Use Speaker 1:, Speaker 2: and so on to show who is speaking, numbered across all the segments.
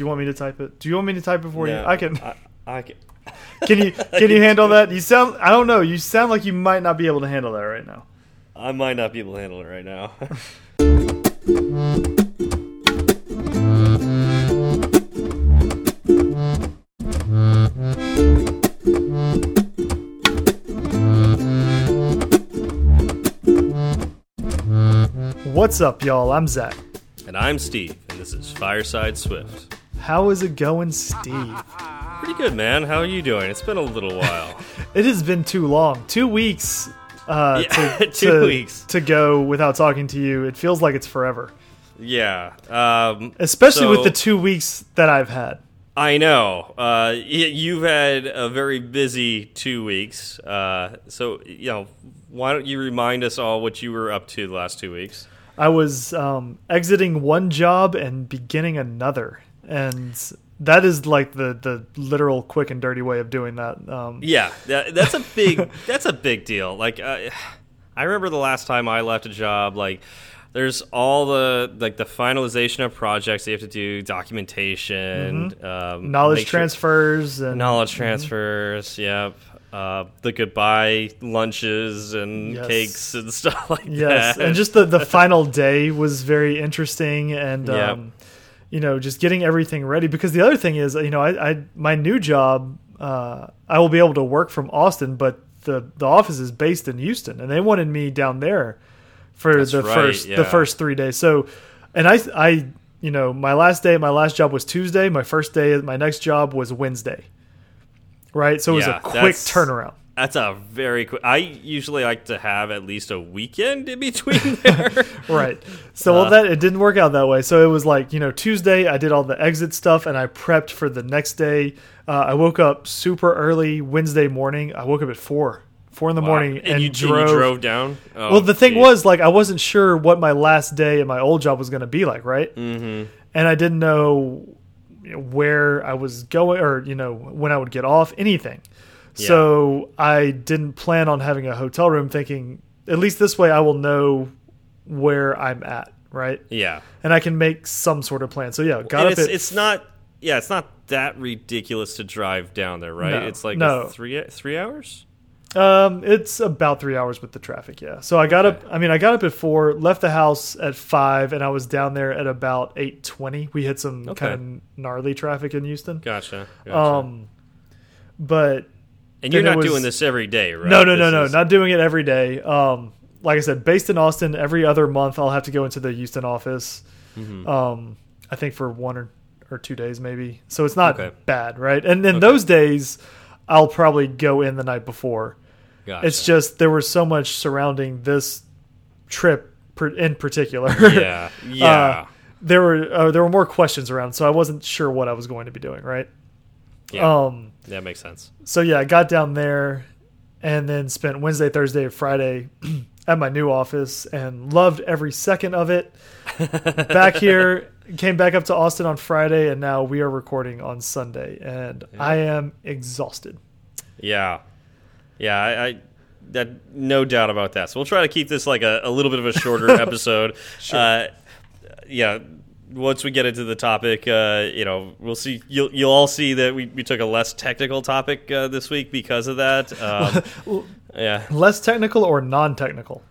Speaker 1: Do you want me to type it? Do you want me to type it for you? I can.
Speaker 2: I, I can.
Speaker 1: Can you can you handle that? You sound. I don't know. You sound like you might not be able to handle that right now.
Speaker 2: I might not be able to handle it right now.
Speaker 1: What's up, y'all? I'm Zach.
Speaker 2: and I'm Steve, and this is Fireside Swift.
Speaker 1: How is it going, Steve?
Speaker 2: Pretty good, man. How are you doing? It's been a little while.
Speaker 1: It has been too long. Two weeks. Uh,
Speaker 2: Yeah,
Speaker 1: to,
Speaker 2: two
Speaker 1: to-
Speaker 2: weeks.
Speaker 1: to go without talking to you. It feels like it's forever,
Speaker 2: yeah. Um,
Speaker 1: especially with the two weeks that I've had.
Speaker 2: I know. Uh, you've had a very busy two weeks. Uh, so, you know, why don't you remind us all what you were up to the last two weeks?
Speaker 1: I was um, exiting one job and beginning another, and that is like the the literal quick and dirty way of doing that. Um,
Speaker 2: Yeah, that, that's a big that's a big deal. Like uh, I remember the last time I left a job like there's all the like the finalization of projects you have to do, documentation, um,
Speaker 1: knowledge
Speaker 2: make sure-
Speaker 1: transfers and
Speaker 2: knowledge transfers. Yep. Uh, the goodbye lunches and
Speaker 1: Yes.
Speaker 2: cakes and stuff like
Speaker 1: Yes,
Speaker 2: that.
Speaker 1: and just the the final day was very interesting, and
Speaker 2: Yep.
Speaker 1: um, you know, just getting everything ready. Because the other thing is, you know, I, I my new job, uh, I will be able to work from Austin, but the the office is based in Houston, and they wanted me down there for
Speaker 2: That's
Speaker 1: the
Speaker 2: right,
Speaker 1: first
Speaker 2: yeah.
Speaker 1: the first three days. So, and I I you know, my last day, my last job was Tuesday. My first day, my next job was Wednesday. Right, so it was
Speaker 2: Yeah,
Speaker 1: a quick turnaround.
Speaker 2: That's a very quick. I usually like to have at least a weekend in between there.
Speaker 1: right. So well, that it didn't work out that way. So it was like you know Tuesday I did all the exit stuff and I prepped for the next day. Uh, I woke up super early Wednesday morning. I woke up at four four in the morning
Speaker 2: and,
Speaker 1: and,
Speaker 2: you,
Speaker 1: drove.
Speaker 2: you drove down. Oh,
Speaker 1: well, the thing
Speaker 2: geez.
Speaker 1: was like I wasn't sure what my last day at my old job was going to be like, right? Mm-hmm. And I didn't know, where I was going or you know when I would get off anything. So I didn't plan on having a hotel room, thinking at least this way I will know where I'm at, right?
Speaker 2: yeah.
Speaker 1: And I can make some sort of plan. So yeah, got
Speaker 2: And
Speaker 1: up
Speaker 2: it's,
Speaker 1: at
Speaker 2: it's not yeah it's not that ridiculous to drive down there right
Speaker 1: No,
Speaker 2: it's like
Speaker 1: no.
Speaker 2: three three hours
Speaker 1: um it's about three hours with the traffic, yeah. So I got up I mean I got up at four, left the house at five, and I was down there at about eight twenty. We hit some
Speaker 2: Okay.
Speaker 1: kind of gnarly traffic in Houston.
Speaker 2: gotcha, gotcha.
Speaker 1: Um but
Speaker 2: and you're not
Speaker 1: was-
Speaker 2: doing this every day right
Speaker 1: No, no, no,
Speaker 2: This
Speaker 1: no,
Speaker 2: is-
Speaker 1: not doing it every day. Um, like I said, based in Austin, every other month I'll have to go into the Houston office.
Speaker 2: Mm-hmm.
Speaker 1: Um, I think for one or, or two days maybe. So it's not
Speaker 2: Okay.
Speaker 1: bad, right? And then those days, I'll probably go in the night before.
Speaker 2: gotcha.
Speaker 1: It's just there was so much surrounding this trip in particular.
Speaker 2: yeah yeah
Speaker 1: Uh, there were uh, there were more questions around, so I wasn't sure what I was going to be doing, right?
Speaker 2: Yeah.
Speaker 1: Um,
Speaker 2: that makes sense.
Speaker 1: so yeah, I got down there and then spent Wednesday, Thursday, Friday at my new office and loved every second of it. back here, came back up to Austin on Friday, and now we are recording on Sunday, and I am exhausted.
Speaker 2: yeah. Yeah I, I that no doubt about that. So we'll try to keep this like a, a little bit of a shorter episode. Uh, yeah once we get into the topic, uh, you know, we'll see. You'll you'll all see that we, we took a less technical topic uh, this week because of that. Um, yeah,
Speaker 1: Less technical or non-technical?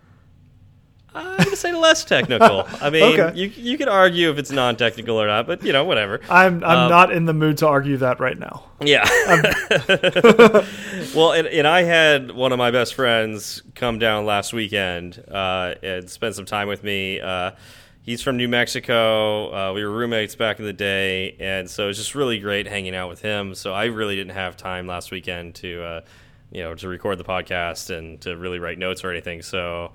Speaker 2: I'm gonna say less technical. I mean,
Speaker 1: Okay.
Speaker 2: you you could argue if it's non-technical or not, but you know, whatever.
Speaker 1: I'm I'm
Speaker 2: Um,
Speaker 1: not in the mood to argue that right now.
Speaker 2: Yeah. well, and, and I had one of my best friends come down last weekend uh, and spend some time with me. Uh, he's from New Mexico. Uh, we were roommates back in the day, and so it was just really great hanging out with him. So I really didn't have time last weekend to, uh, you know, to record the podcast and to really write notes or anything. So.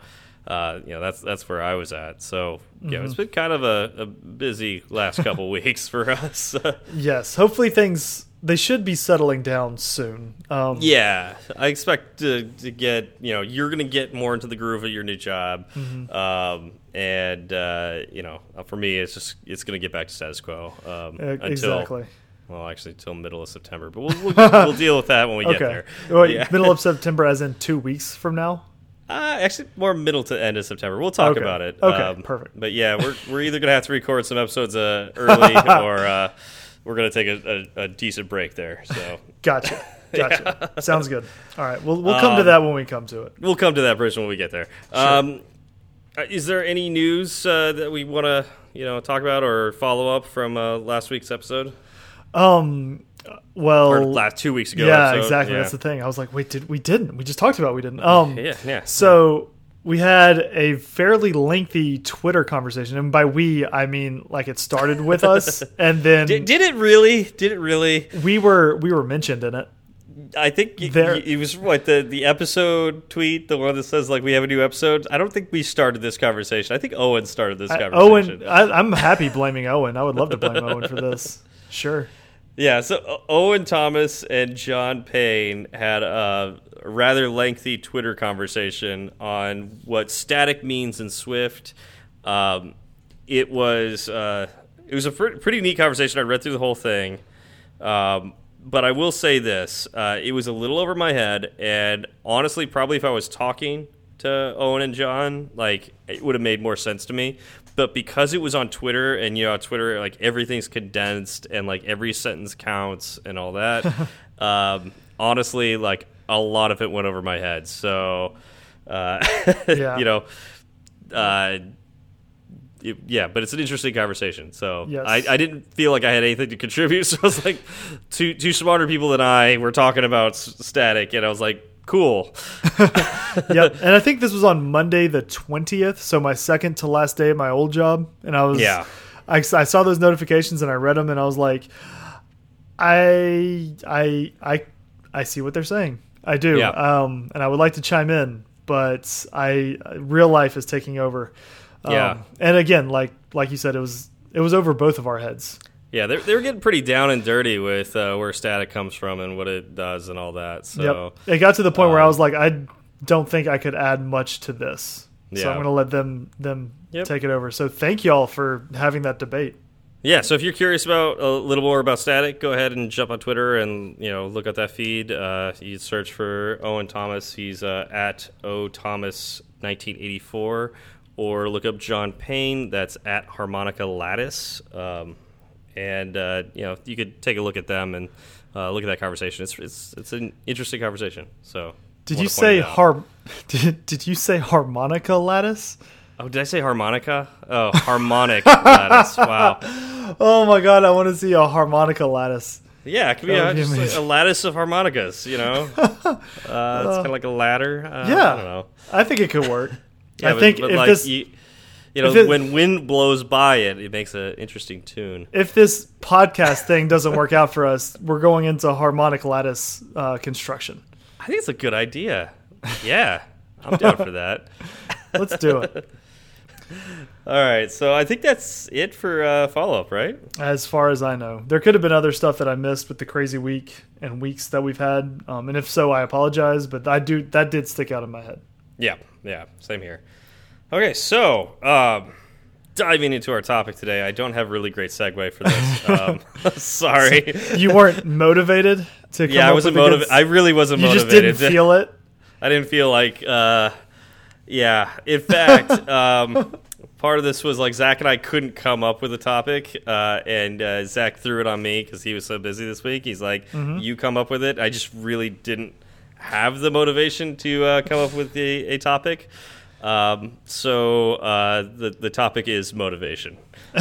Speaker 2: Uh, you know that's that's where I was at. So yeah, it's been kind of a, a busy last couple weeks for us.
Speaker 1: Yes, hopefully things they should be settling down soon. Um,
Speaker 2: Yeah, I expect to, to get you know you're going to get more into the groove of your new job,
Speaker 1: Mm-hmm.
Speaker 2: um, and uh, you know for me it's just it's going to get back to status quo um, until
Speaker 1: exactly.
Speaker 2: well actually until middle of September, but we'll we'll, we'll deal with that when we get there.
Speaker 1: Well,
Speaker 2: Yeah.
Speaker 1: Middle of September, as in two weeks from now.
Speaker 2: Uh, actually, more middle to end of September. We'll talk
Speaker 1: Okay.
Speaker 2: about it. Um,
Speaker 1: Okay, perfect.
Speaker 2: But yeah, we're we're either going to have to record some episodes uh, early or uh, we're gonna take a, a, a decent break there. So
Speaker 1: gotcha, gotcha. Yeah. Sounds good. All right, we'll we'll come um, to that when we come to it.
Speaker 2: We'll come to that bridge when we get there. Sure. Um, uh, is there any news uh, that we want to you know talk about or follow up from uh, last week's episode?
Speaker 1: Um. Well,
Speaker 2: or last two weeks ago.
Speaker 1: Yeah, episode. exactly. Yeah. That's the thing. I was like, wait, did we didn't? We just talked about we didn't. Um.
Speaker 2: Yeah. Yeah.
Speaker 1: So we had a fairly lengthy Twitter conversation, and by we I mean like it started with us, and then
Speaker 2: did, did, it really? Did it really?
Speaker 1: We were we were mentioned in it.
Speaker 2: I think there, it was what the the episode tweet, the one that says like we have a new episode. I don't think we started this conversation. I think Owen started this conversation.
Speaker 1: Owen, I, I'm happy blaming Owen. I would love to blame Owen for this. Sure.
Speaker 2: Yeah, so Owen Thomas and John Payne had a rather lengthy Twitter conversation on what static means in Swift. Um, it was uh, it was a pretty neat conversation. I read through the whole thing, um, but I will say this: uh, it was a little over my head, and honestly, probably if I was talking to Owen and John, like it would have made more sense to me but because it was on Twitter and you know Twitter like everything's condensed and like every sentence counts and all that. um, honestly, like a lot of it went over my head. So, uh, yeah. you know, uh, it, yeah, but it's an interesting conversation. So yes. I, I didn't feel like I had anything to contribute. So I was like, two two smarter people than I were talking about static, and I was like, cool.
Speaker 1: yep. And I think this was on Monday the 20th, so my second to last day at my old job. And I was,
Speaker 2: yeah.
Speaker 1: I, I saw those notifications and I read them and I was like, I, I, I, I see what they're saying. I do. Yeah. Um, and I would like to chime in, but I, real life is taking over.
Speaker 2: Um, yeah.
Speaker 1: And again, like, like you said, it was, it was over both of our heads.
Speaker 2: Yeah, they're, they're getting pretty down and dirty with uh, where static comes from and what it does and all that. So yep.
Speaker 1: it got to the point um, where I um, was like, I don't think I could add much to this. Yeah. So I'm going to let them them yep. take it over. So thank y'all for having that debate.
Speaker 2: Yeah, so if you're curious about a little more about static, go ahead and jump on Twitter and you know look at that feed. Uh, you search for Owen Thomas. He's uh, at O Thomas 1984, or look up John Payne. That's at Harmonica Lattice. Um, and uh, you know you could take a look at them and uh, look at that conversation. It's it's it's an interesting conversation. So
Speaker 1: did you say har? Did, did you say harmonica lattice?
Speaker 2: Oh, did I say harmonica? Oh, harmonic lattice. Wow.
Speaker 1: Oh my god, I want to see a harmonica lattice.
Speaker 2: Yeah, it could be, a, just a, lattice of harmonicas. You know, uh, it's kind of like a ladder. Uh,
Speaker 1: yeah,
Speaker 2: I don't know.
Speaker 1: I think it could work. yeah, I but, think but if like this.
Speaker 2: You, you know, it, when wind blows by it, it makes an interesting tune.
Speaker 1: If this podcast thing doesn't work out for us, we're going into harmonic lattice uh, construction.
Speaker 2: I think it's a good idea. Yeah, I'm down for that.
Speaker 1: Let's do it.
Speaker 2: All right, so I think that's it for uh, follow up, right?
Speaker 1: As far as I know, there could have been other stuff that I missed with the crazy week and weeks that we've had, um, and if so, I apologize. But I do that did stick out in my head.
Speaker 2: Yeah, yeah, same here. Okay, so um, diving into our topic today, I don't have really great segue for this. Um, sorry,
Speaker 1: you weren't motivated to. yeah,
Speaker 2: I wasn't motivated. I really wasn't
Speaker 1: you
Speaker 2: motivated.
Speaker 1: You just didn't feel it.
Speaker 2: I didn't feel like. Uh, yeah, in fact, um, part of this was like Zach and I couldn't come up with a topic, uh, and uh, Zach threw it on me because he was so busy this week. He's like, mm -hmm. "You come up with it." I just really didn't have the motivation to uh, come up with a, a topic. Um, so uh, the the topic is motivation.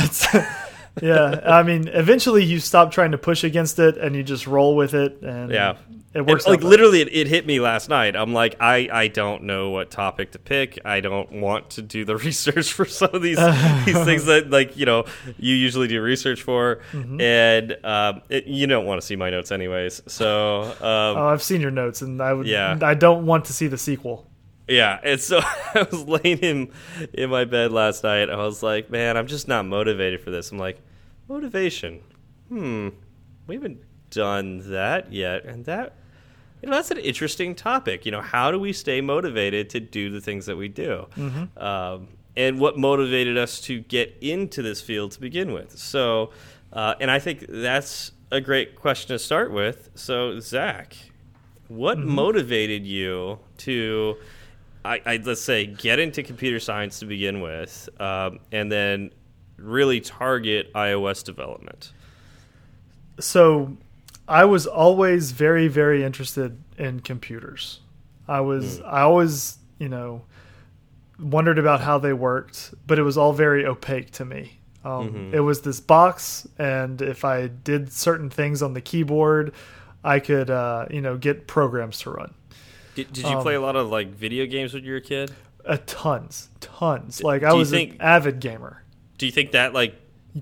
Speaker 1: yeah, I mean, eventually you stop trying to push against it and you just roll with it, and
Speaker 2: yeah,
Speaker 1: it works.
Speaker 2: like literally, it, it, hit me last night. I'm like, I I don't know what topic to pick. I don't want to do the research for some of these these things that like you know you usually do research for, mm -hmm. and um, it, you don't want to see my notes anyways. So um,
Speaker 1: oh, I've seen your notes, and I would yeah. I don't want to see the sequel.
Speaker 2: Yeah, and so I was laying in in my bed last night. I was like, man, I'm just not motivated for this. I'm like, motivation. Hmm, we haven't done that yet, and that you know that's an interesting topic. You know, how do we stay motivated to do the things that we do? Mm -hmm. um, and what motivated us to get into this field to begin with. So, uh, and I think that's a great question to start with. So, Zach, what mm -hmm. motivated you to I, I, let's say get into computer science to begin with, um, and then really target iOS development.
Speaker 1: so I was always very, very interested in computers. I was, I always, you know, wondered about how they worked, but it was all very opaque to me. Um, It was this box, and if I did certain things on the keyboard, I could, uh, you know, get programs to run.
Speaker 2: Did, did you play a lot of like video games when you were a kid?
Speaker 1: Uh, tons, tons. Like I was
Speaker 2: think-
Speaker 1: an avid gamer
Speaker 2: Do you think that like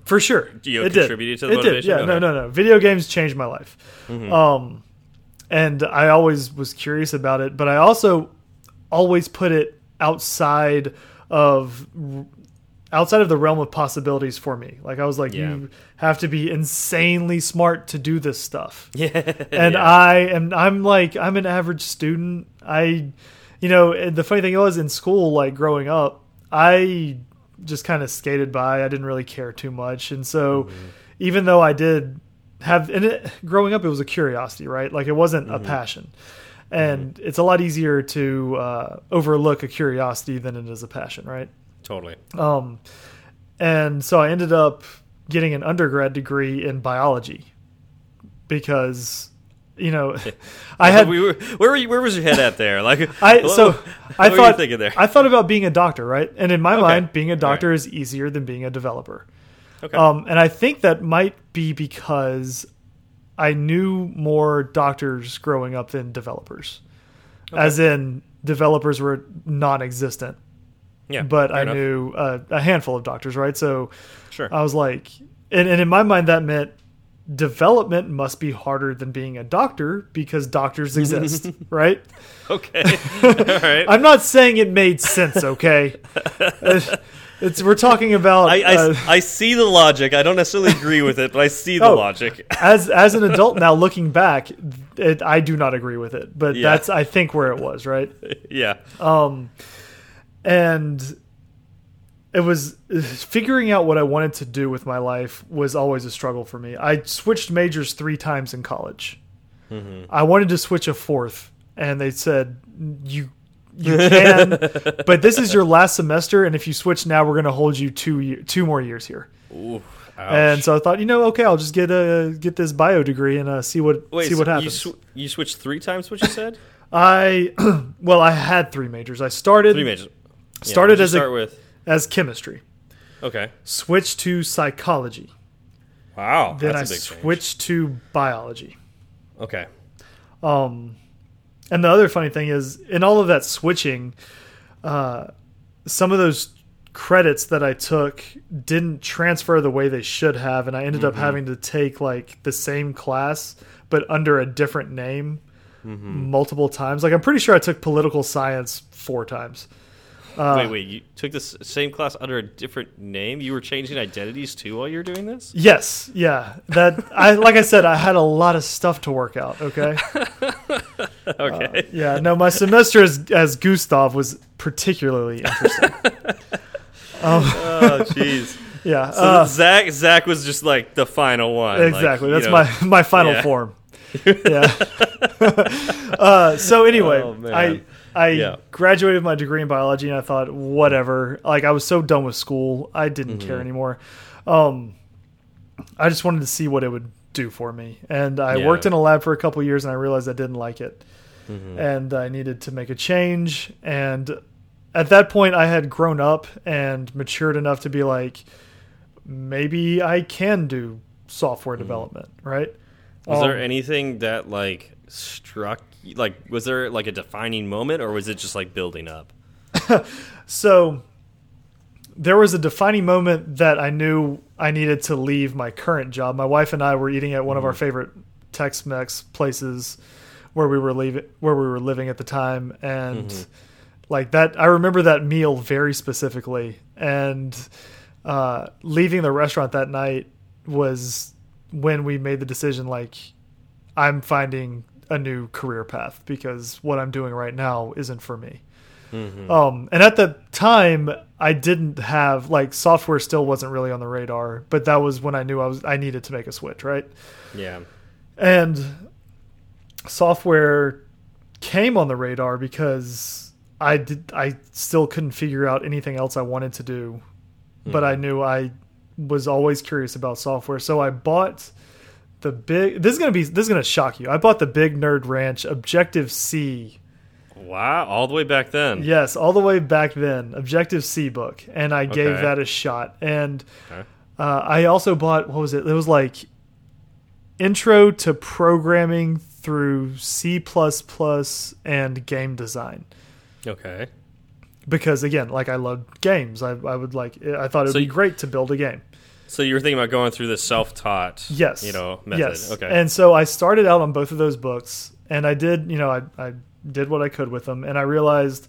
Speaker 1: for sure.
Speaker 2: You
Speaker 1: it
Speaker 2: contributed
Speaker 1: did.
Speaker 2: to the
Speaker 1: it did. Yeah,
Speaker 2: Okay.
Speaker 1: No, no, no. Video games changed my life. Um, and I always was curious about it, but I also always put it outside of outside of the realm of possibilities for me. Like I was like,
Speaker 2: Yeah.
Speaker 1: you have to be insanely smart to do this stuff.
Speaker 2: yeah?
Speaker 1: and
Speaker 2: Yeah.
Speaker 1: I am I'm like I'm an average student. I you know, and the funny thing was in school like growing up, I just kind of skated by. I didn't really care too much. And so even though I did have and it, growing up it was a curiosity, right? Like it wasn't a passion. And it's a lot easier to uh, overlook a curiosity than it is a passion, right?
Speaker 2: totally.
Speaker 1: Um, and so I ended up getting an undergrad degree in biology because, you know, I had
Speaker 2: we were, where were you, where was your head at there? Like
Speaker 1: I
Speaker 2: what-
Speaker 1: so I thought
Speaker 2: thinking there?
Speaker 1: I thought about being a doctor, right? And in my
Speaker 2: Okay.
Speaker 1: mind, being a doctor
Speaker 2: right.
Speaker 1: is easier than being a developer.
Speaker 2: okay.
Speaker 1: Um, and I think that might be because I knew more doctors growing up than developers, as in developers were non-existent,
Speaker 2: yeah,
Speaker 1: but I
Speaker 2: enough.
Speaker 1: knew uh, a handful of doctors, right? So
Speaker 2: Sure.
Speaker 1: I was like, and, and in my mind, that meant development must be harder than being a doctor because doctors exist, right?
Speaker 2: okay. All right.
Speaker 1: I'm not saying it made sense, okay? it's we're talking about
Speaker 2: I, I,
Speaker 1: uh,
Speaker 2: I see the logic. I don't necessarily agree with it, but I see the
Speaker 1: Oh.
Speaker 2: logic.
Speaker 1: as as an adult now looking back, it, I do not agree with it, but
Speaker 2: Yeah.
Speaker 1: that's I think where it was, right?
Speaker 2: yeah.
Speaker 1: Um, and it was figuring out what I wanted to do with my life was always a struggle for me. I switched majors three times in college. I wanted to switch a fourth, and they said you you can, but this is your last semester, and if you switch now, we're going to hold you two year, two more years here.
Speaker 2: Ooh.
Speaker 1: And so I thought, you know, okay, I'll just get a get this bio degree and uh, see what
Speaker 2: Wait,
Speaker 1: see
Speaker 2: so
Speaker 1: what
Speaker 2: You,
Speaker 1: happens.
Speaker 2: sw you switched three times. What you said?
Speaker 1: I well, I had three majors. I started
Speaker 2: three majors. Yeah,
Speaker 1: Started
Speaker 2: you
Speaker 1: as a-
Speaker 2: start with.
Speaker 1: As chemistry,
Speaker 2: Okay.
Speaker 1: switched to psychology,
Speaker 2: Wow.
Speaker 1: then
Speaker 2: that's
Speaker 1: I
Speaker 2: a big change.
Speaker 1: switched to biology.
Speaker 2: Okay.
Speaker 1: Um, and the other funny thing is, in all of that switching, uh, some of those credits that I took didn't transfer the way they should have, and I ended
Speaker 2: Mm-hmm.
Speaker 1: up having to take like the same class but under a different name
Speaker 2: Mm-hmm.
Speaker 1: multiple times. Like I'm pretty sure I took political science four times. Uh,
Speaker 2: wait, wait. You took this same class under a different name. You were changing identities too while you were doing this.
Speaker 1: Yes, yeah. That I like I said, I had a lot of stuff to work out. Okay.
Speaker 2: Okay.
Speaker 1: Yeah, no, my semester as as Gustav was particularly interesting.
Speaker 2: oh, jeez.
Speaker 1: Yeah,
Speaker 2: So
Speaker 1: uh,
Speaker 2: Zach, Zach was just like the final one. like,
Speaker 1: exactly.
Speaker 2: you
Speaker 1: That's
Speaker 2: know.
Speaker 1: my my final
Speaker 2: yeah.
Speaker 1: form. Yeah. uh, so anyway,
Speaker 2: Oh.
Speaker 1: I I
Speaker 2: Yeah.
Speaker 1: graduated with my degree in biology, and I thought whatever. Like I was so done with school, I didn't care
Speaker 2: Mm-hmm.
Speaker 1: anymore. Um, I just wanted to see what it would do for me, and I
Speaker 2: Yeah.
Speaker 1: worked in a lab for a couple years, and I realized I didn't like it.
Speaker 2: Mm-hmm.
Speaker 1: and I needed to make a change. And at that point, I had grown up and matured enough to be like, maybe I can do software development, right?
Speaker 2: Was there
Speaker 1: Um,
Speaker 2: anything that like struck? Like, was there like a defining moment, or was it just like building up?
Speaker 1: So there was a defining moment that I knew I needed to leave my current job. My wife and I were eating at one of our favorite Tex-Mex places where we were leaving, where we were living at the time, and like that, I remember that meal very specifically. And uh, leaving the restaurant that night was when we made the decision. Like, I'm finding a new career path because what I'm doing right now isn't for me. Um, and at the time, I didn't have like software still wasn't really on the radar, but that was when I knew I was I needed to make a switch, right?
Speaker 2: Yeah.
Speaker 1: And software came on the radar because I did I still couldn't figure out anything else I wanted to do, but I knew I was always curious about software, so I bought the big. This is gonna be. This is gonna shock you. I bought the Big Nerd Ranch Objective C.
Speaker 2: Wow, all the way back then.
Speaker 1: Yes, all the way back then, Objective C book, and I gave that a shot. And
Speaker 2: Okay.
Speaker 1: uh, I also bought what was it? It was like Intro to Programming through C and Game Design.
Speaker 2: Okay.
Speaker 1: Because again, like I loved games, I, I would like. I thought it would
Speaker 2: So
Speaker 1: be great to build a game.
Speaker 2: So you were thinking about going through the self-taught,
Speaker 1: Yes.
Speaker 2: you know, method.
Speaker 1: Yes.
Speaker 2: Okay.
Speaker 1: And so I started out on both of those books, and I did, you know, I, I did what I could with them, and I realized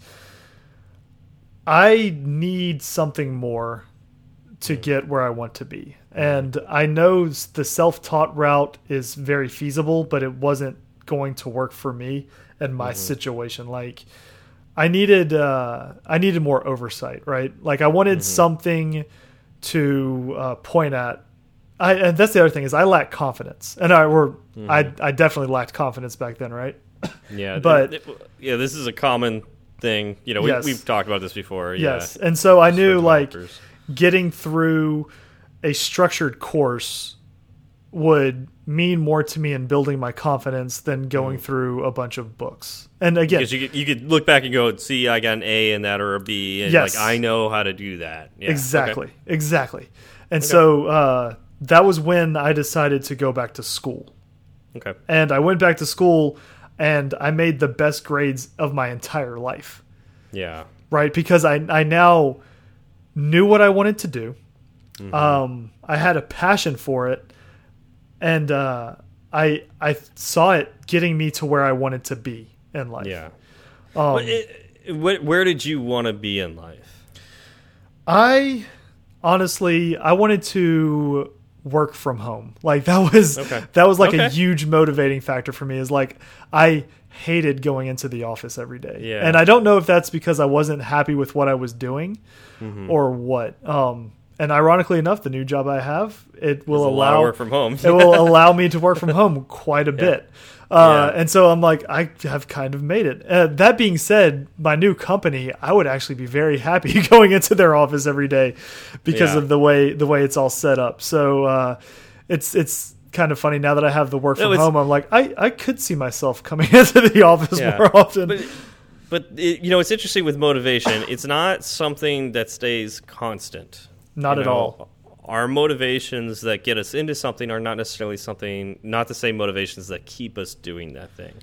Speaker 1: I need something more to mm. get where I want to be. Mm. And I know the self taught route is very feasible, but it wasn't going to work for me and my mm-hmm. situation. Like, I needed uh, I needed more oversight, right? Like I wanted mm-hmm. something to uh, point at. I, and that's the other thing is I lack confidence, and I were I I definitely lacked confidence back then, right?
Speaker 2: yeah,
Speaker 1: but-
Speaker 2: it- it- yeah, this is a common thing. You know, we,
Speaker 1: Yes.
Speaker 2: we've talked about this before.
Speaker 1: Yes,
Speaker 2: Yeah.
Speaker 1: and so I
Speaker 2: for
Speaker 1: knew like getting through a structured course would mean more to me in building my confidence than going through a bunch of books. And again,
Speaker 2: because you could, you could look back and go, see, I got an A in that or a B, and
Speaker 1: Yes.
Speaker 2: like I know how to do that. Yeah.
Speaker 1: exactly, exactly. And so uh, that was when I decided to go back to school.
Speaker 2: Okay. okay.
Speaker 1: and I went back to school and I made the best grades of my entire life,
Speaker 2: Yeah.
Speaker 1: right? Because I I now knew what I wanted to do.
Speaker 2: Mm-hmm.
Speaker 1: Um, I had a passion for it, and uh, I I saw it getting me to where I wanted to be in life.
Speaker 2: Yeah.
Speaker 1: Um,
Speaker 2: it, where, did you want to be in life?
Speaker 1: I honestly I wanted to work from home. Like that was
Speaker 2: Okay.
Speaker 1: that was like a huge motivating factor for me is like I hated going into the office every day.
Speaker 2: Yeah.
Speaker 1: And I don't know if that's because I wasn't happy with what I was doing
Speaker 2: Mm-hmm.
Speaker 1: or what. Um and ironically enough the new job I have it will
Speaker 2: There's a lot of
Speaker 1: allow
Speaker 2: work from home.
Speaker 1: it will allow me to work from home quite a bit. Uh,
Speaker 2: Yeah.
Speaker 1: And so I'm like, I have kind of made it. Uh, that being said, my new company, I would actually be very happy going into their office every day because
Speaker 2: Yeah.
Speaker 1: of the way the way it's all set up. So uh, it's it's kind of funny now that I have the work from home. I'm like, I, I could see myself coming into the office
Speaker 2: Yeah.
Speaker 1: more often.
Speaker 2: But, but it, you know, it's interesting with motivation. It's not something that stays constant.
Speaker 1: Not at
Speaker 2: know,
Speaker 1: all.
Speaker 2: Our motivations that get us into something are not necessarily something, not the same motivations that keep us doing that thing.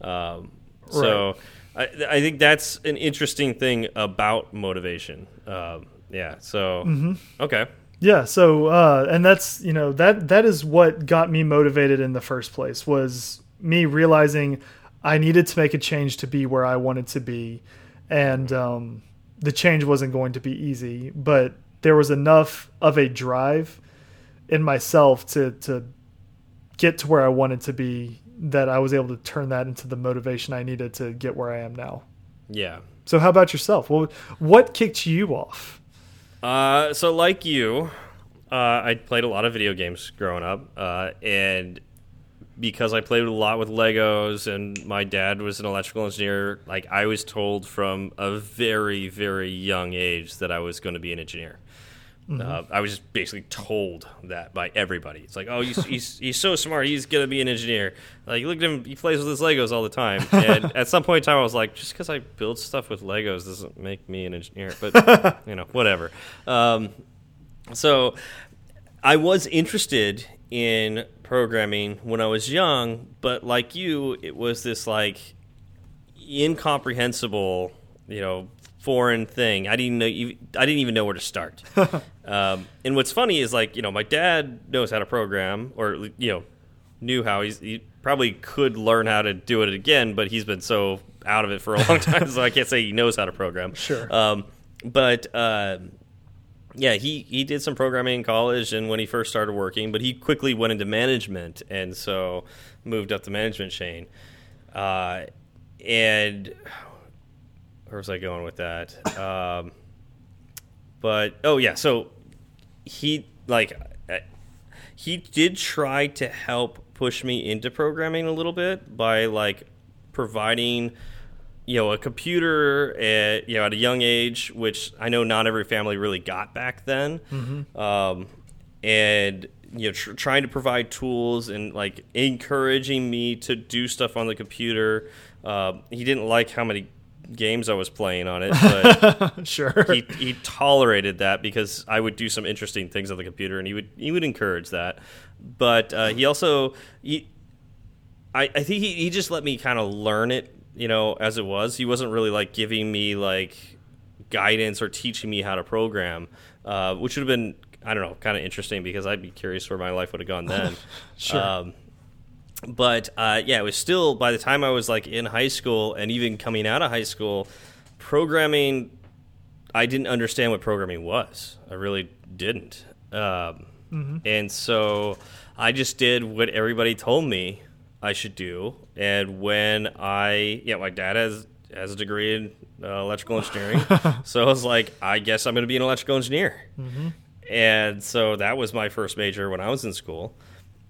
Speaker 2: Um, so I, I think that's an interesting thing about motivation. Um, yeah. So
Speaker 1: Mm-hmm.
Speaker 2: okay.
Speaker 1: Yeah, so uh, and that's you know that that is what got me motivated in the first place was me realizing I needed to make a change to be where I wanted to be, and um, the change wasn't going to be easy, but there was enough of a drive in myself to to get to where I wanted to be that I was able to turn that into the motivation I needed to get where I am now.
Speaker 2: Yeah.
Speaker 1: So how about yourself? Well, what kicked you off?
Speaker 2: Uh, so like you, uh, I played a lot of video games growing up, uh, and because I played a lot with Legos, and my dad was an electrical engineer, like I was told from a very, very young age that I was going to be an engineer. Uh, I was just basically told that by everybody. It's like, oh, he's, he's, he's so smart. He's going to be an engineer. Like, look at him. He plays with his Legos all the time. And at some point in time, I was like, just because I build stuff with Legos doesn't make me an engineer. But, you know, whatever. Um, so I was interested in programming when I was young, but like you, it was this like incomprehensible, you know, foreign thing. I didn't know. I didn't even know where to start. um, and what's funny is like you know, my dad knows how to program, or you know, knew how. He's, he probably could learn how to do it again, but he's been so out of it for a long time, so I can't say he knows how to program.
Speaker 1: Sure.
Speaker 2: Um, but uh, yeah, he he did some programming in college, and when he first started working, but he quickly went into management, and so moved up the management chain. Uh, and where was I going with that? Um, but oh yeah, so he like he did try to help push me into programming a little bit by like providing you know a computer at you know at a young age which i know not every family really got back then um, and you know tr trying to provide tools and like encouraging me to do stuff on the computer. Uh, he didn't like how many games I was playing on it, but
Speaker 1: sure.
Speaker 2: he, he tolerated that because I would do some interesting things on the computer, and he would he would encourage that. But uh, he also he, I, I think he, he just let me kind of learn it, you know, as it was. He wasn't really like giving me like guidance or teaching me how to program, uh, which would have been I don't know kind of interesting because I'd be curious where my life would have gone then.
Speaker 1: Sure.
Speaker 2: Um, but uh, yeah, it was still by the time I was like in high school and even coming out of high school, programming. I didn't understand what programming was. I really didn't. Um, And so I just did what everybody told me I should do. And when I, yeah, my dad has has a degree in uh, electrical engineering, so I was like, I guess I'm going to be an electrical engineer. And so that was my first major when I was in school.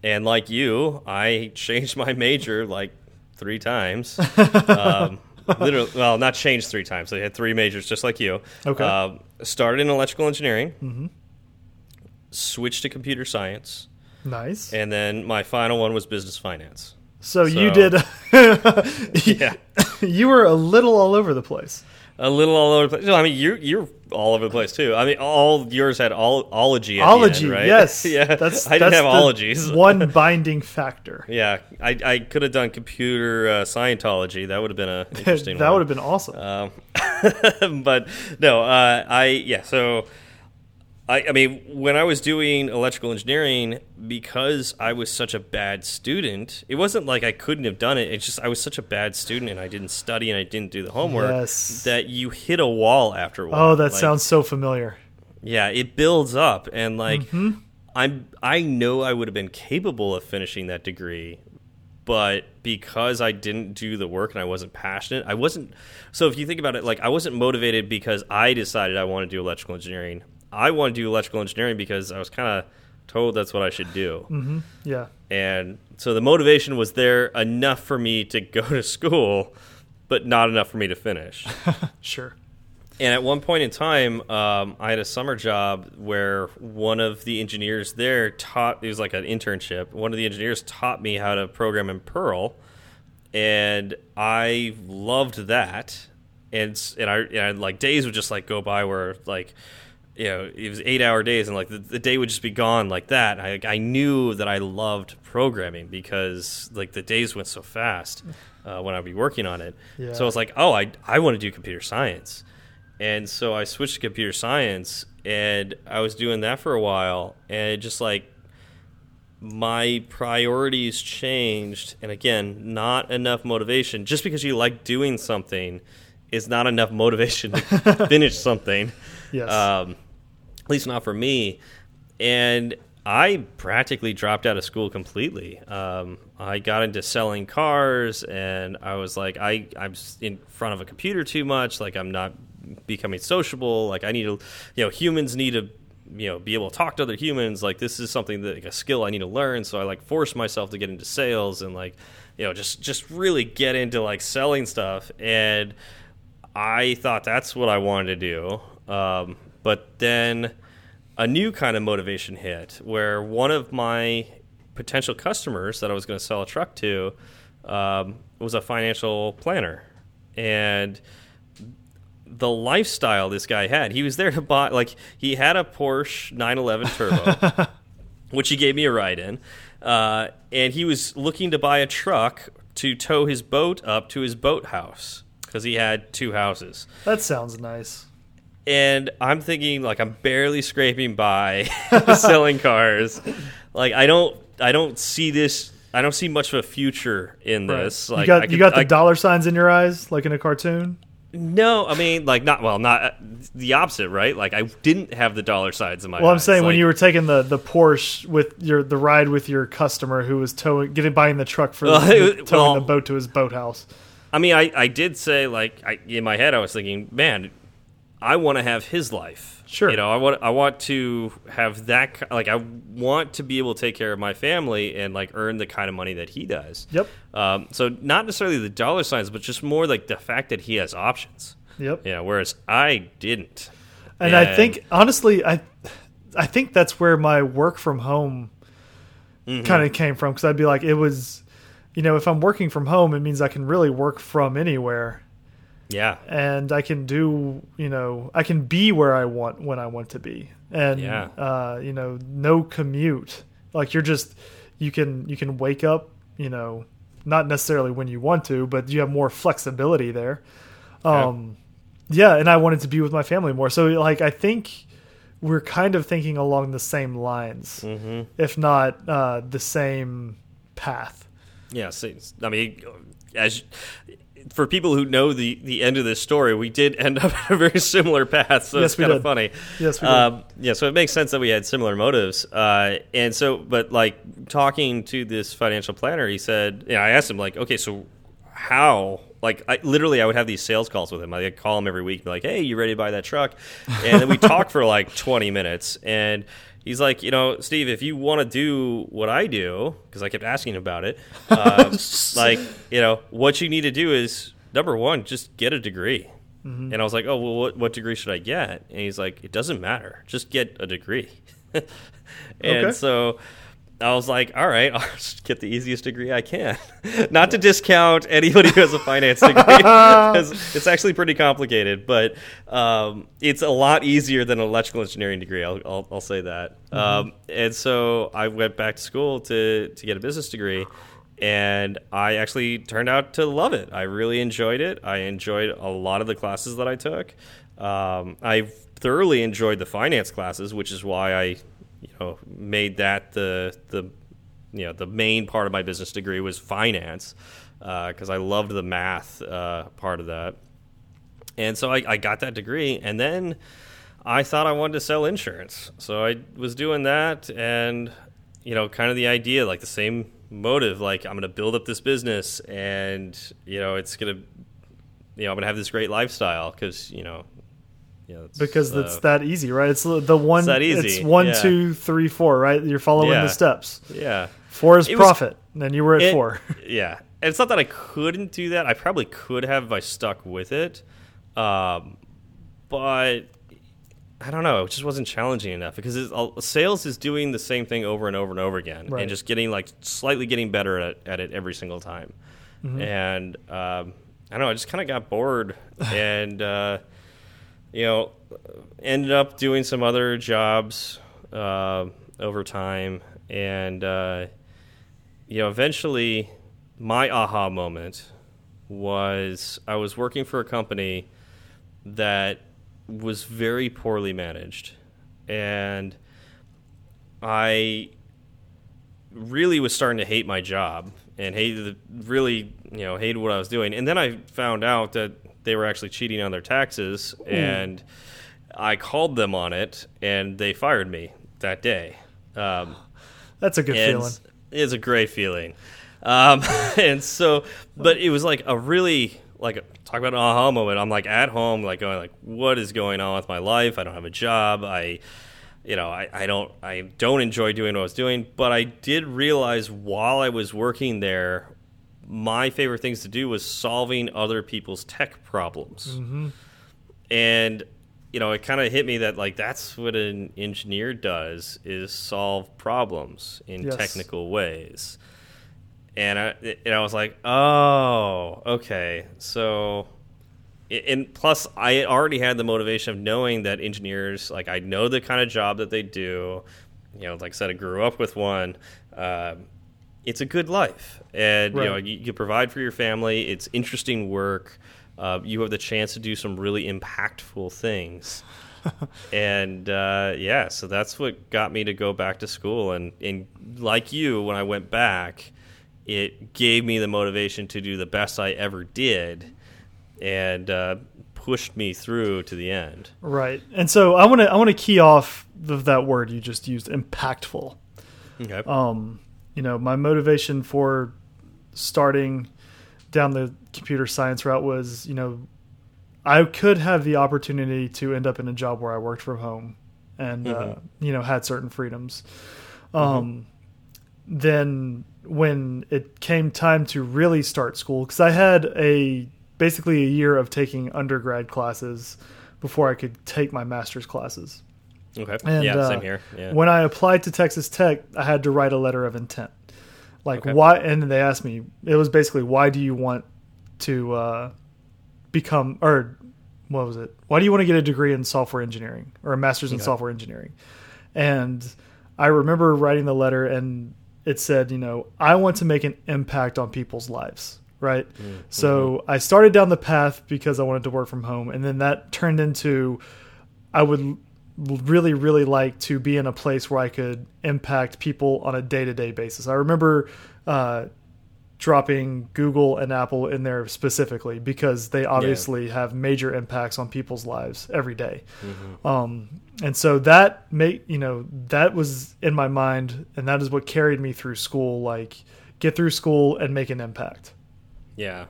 Speaker 2: And like you, I changed my major like three times. um, literally, well, not changed three times. I had three majors just like you.
Speaker 1: Okay.
Speaker 2: Um, started in electrical engineering, switched to computer science,
Speaker 1: nice.
Speaker 2: and then my final one was business finance.
Speaker 1: so, you did.
Speaker 2: Yeah.
Speaker 1: you were a little all over the place.
Speaker 2: A little all over the place. No, I mean, you're you're all over the place too. I mean, all yours had all ology.
Speaker 1: Ology,
Speaker 2: end, right?
Speaker 1: yes.
Speaker 2: yeah.
Speaker 1: That's
Speaker 2: I didn't
Speaker 1: that's
Speaker 2: have ologies.
Speaker 1: one binding factor.
Speaker 2: Yeah, I, I could have done computer uh, Scientology. That would have been a interesting.
Speaker 1: that
Speaker 2: one.
Speaker 1: would have been awesome.
Speaker 2: Um, but no, uh, I yeah. So I, I mean, when I was doing electrical engineering, because I was such a bad student, it wasn't like I couldn't have done it. It's just I was such a bad student, and I didn't study, and I didn't do the homework.
Speaker 1: Yes.
Speaker 2: That you hit a wall after a while.
Speaker 1: oh, that
Speaker 2: Like,
Speaker 1: sounds so familiar.
Speaker 2: yeah, it builds up, and like
Speaker 1: Mm-hmm.
Speaker 2: I'm, I know I would have been capable of finishing that degree, but because I didn't do the work and I wasn't passionate, I wasn't. So if you think about it, like I wasn't motivated because I decided I want to do electrical engineering. I want to do electrical engineering because I was kind of told that's what I should do,
Speaker 1: Yeah.
Speaker 2: and so the motivation was there enough for me to go to school, but not enough for me to finish.
Speaker 1: Sure.
Speaker 2: And at one point in time, um, I had a summer job where one of the engineers there taught. It was like an internship. One of the engineers taught me how to program in Perl, and I loved that. And and I and like days would just like go by where like you know it was eight hour days and like the, the day would just be gone like that. I I knew that I loved programming because like the days went so fast uh, when I'd be working on it.
Speaker 1: Yeah.
Speaker 2: So I was like, oh, I I want to do computer science. And so I switched to computer science and I was doing that for a while and it just like my priorities changed and again, not enough motivation. Just because you like doing something is not enough motivation to finish something.
Speaker 1: Yes.
Speaker 2: Um, at least not for me. And I practically dropped out of school completely. Um, I got into selling cars, and I was like, I I'm in front of a computer too much. Like I'm not becoming sociable. Like I need to, you know, humans need to, you know, be able to talk to other humans. Like this is something that like, a skill I need to learn. So I like forced myself to get into sales and like, you know, just just really get into like selling stuff. And I thought that's what I wanted to do. Um, but then a new kind of motivation hit where one of my potential customers that I was going to sell a truck to um, was a financial planner. And the lifestyle this guy had, he was there to buy, like, he had a Porsche 911 Turbo, which he gave me a ride in. Uh, and he was looking to buy a truck to tow his boat up to his boathouse because he had two houses
Speaker 1: that sounds nice.
Speaker 2: And I'm thinking like I'm barely scraping by selling cars. Like I don't I don't see this I don't see much of a future in this. Like
Speaker 1: you got
Speaker 2: I
Speaker 1: you got the
Speaker 2: I-
Speaker 1: dollar signs in your eyes, like in a cartoon.
Speaker 2: no, I mean like not well, not the opposite, right? Like I didn't have the dollar signs in my
Speaker 1: Well, I'm
Speaker 2: eyes.
Speaker 1: saying when you were taking the the Porsche with your the ride with your customer who was towing, getting buying the truck for
Speaker 2: Well,
Speaker 1: the,
Speaker 2: it-
Speaker 1: towing
Speaker 2: well-
Speaker 1: the boat to his boathouse.
Speaker 2: I mean, I, I did say like I, in my head, I was thinking, man, I want to have his life.
Speaker 1: Sure.
Speaker 2: you know, I want I want to have that like I want to be able to take care of my family and like earn the kind of money that he does.
Speaker 1: Yep.
Speaker 2: Um, so not necessarily the dollar signs, but just more like the fact that he has options.
Speaker 1: Yep.
Speaker 2: You know, whereas I didn't.
Speaker 1: And I think honestly, I I think that's where my work from home
Speaker 2: Mm-hmm.
Speaker 1: kind of came from because I'd be like, it was, you know, if I'm working from home, it means I can really work from anywhere
Speaker 2: Yeah.
Speaker 1: and I can do, you know, I can be where I want when I want to be, and
Speaker 2: Yeah.
Speaker 1: uh, you know, no commute. Like you're just, you can you can wake up, you know, not necessarily when you want to, but you have more flexibility there. Um, yeah, and I wanted to be with my family more. So like I think we're kind of thinking along the same lines,
Speaker 2: hmm
Speaker 1: if not uh, the same path.
Speaker 2: Yeah. So, I mean, as for people who know the the end of this story, we did end up at a very similar path. So
Speaker 1: Yes,
Speaker 2: it's kind of funny.
Speaker 1: Yes, we did.
Speaker 2: Um, yeah. So it makes sense that we had similar motives. Uh, and so, but like talking to this financial planner, he said, you know, I asked him like, okay, so how? Like, I literally, I would have these sales calls with him. I'd call him every week, be like, "Hey, you ready to buy that truck?" And then we talk for like twenty minutes, and he's like, "You know, Steve, if you want to do what I do, because I kept asking about it, um, like, you know, what you need to do is number one, just get a degree." And I was like, "Oh, well, what, what degree should I get?" And he's like, "It doesn't matter. Just get a degree." and
Speaker 1: Okay.
Speaker 2: so I was like, all right, I'll just get the easiest degree I can. Not to discount anybody who has a finance degree, because it's actually pretty complicated, but um, it's a lot easier than an electrical engineering degree. I'll, I'll, I'll say that. Um, and so I went back to school to, to get a business degree. And I actually turned out to love it. I really enjoyed it. I enjoyed a lot of the classes that I took. Um, I thoroughly enjoyed the finance classes, which is why I you know made that the the you know the main part of my business degree was finance because I loved the math uh, part of that, and so I, I got that degree, and then I thought I wanted to sell insurance, so I was doing that, and you know, kind of the idea, like the same motive, like I'm going to build up this business, and you know, it's going to, you know, I'm going to have this great lifestyle because you know. It's,
Speaker 1: because
Speaker 2: uh,
Speaker 1: it's that easy, right? It's the one.
Speaker 2: that easy,
Speaker 1: It's one,
Speaker 2: yeah.
Speaker 1: two, three, four, right? You're following
Speaker 2: Yeah.
Speaker 1: the steps.
Speaker 2: yeah.
Speaker 1: Four is
Speaker 2: It was-
Speaker 1: profit, and you were at
Speaker 2: It-
Speaker 1: four.
Speaker 2: Yeah, and it's not that I couldn't do that. I probably could have if I stuck with it, um, but I don't know. It just wasn't challenging enough because it's, uh, sales is doing the same thing over and over and over again,
Speaker 1: Right.
Speaker 2: and just getting like slightly getting better at, at it every single time.
Speaker 1: Mm-hmm.
Speaker 2: And um, I don't know. I just kind of got bored, and uh, you know, ended up doing some other jobs uh, over time, and uh, you know, eventually, my aha moment was I was working for a company that was very poorly managed, and I really was starting to hate my job and hated the, really you know hated what I was doing. And then I found out that they were actually cheating on their taxes, and I called them on it, and they fired me that day. Um,
Speaker 1: That's a good feeling.
Speaker 2: It's a great feeling. Um, and so, but it was like a really like talk about an aha moment. I'm like at home, like going like, what is going on with my life? I don't have a job. I, you know, I, I don't I don't enjoy doing what I was doing. But I did realize while I was working there, my favorite things to do was solving other people's tech problems
Speaker 1: Mm-hmm.
Speaker 2: and you know it kind of hit me that like that's what an engineer does is solve problems in
Speaker 1: Yes.
Speaker 2: technical ways and I, and I was like oh okay so and plus i already had the motivation of knowing that engineers like i know the kind of job that they do. You know like i said i grew up with one. Um, it's a good life. And you know you, you provide for your family. It's interesting work. Uh, you have the chance to do some really impactful things. And uh, yeah so that's what got me to go back to school. And, and like you when i went back it gave me the motivation to do the best i ever did and uh, pushed me through to the end
Speaker 1: Right. And so I want to I want to key off of that word you just used, impactful.
Speaker 2: okay
Speaker 1: Um, you know, my motivation for starting down the computer science route was, you know, I could have the opportunity to end up in a job where I worked from home and uh, you know had certain freedoms. Um, Then when it came time to really start school, because I had a basically a year of taking undergrad classes before I could take my master's classes.
Speaker 2: Okay.
Speaker 1: And,
Speaker 2: yeah,
Speaker 1: uh,
Speaker 2: same here. Yeah.
Speaker 1: When I applied to Texas Tech, I had to write a letter of intent. Like
Speaker 2: Okay.
Speaker 1: why? And they asked me. It was basically, why do you want to uh, become or what was it? Why do you want to get a degree in software engineering or a master's in
Speaker 2: Okay.
Speaker 1: software engineering? And I remember writing the letter, and it said, you know, I want to make an impact on people's lives. Right. So I started down the path because I wanted to work from home, and then that turned into I would really, really like to be in a place where I could impact people on a day to day basis. I remember uh, dropping Google and Apple in there specifically because they obviously have major impacts on people's lives every day. Um, and so that made you know that was in my mind, and that is what carried me through school. Like get through school and make an impact.
Speaker 2: Yeah,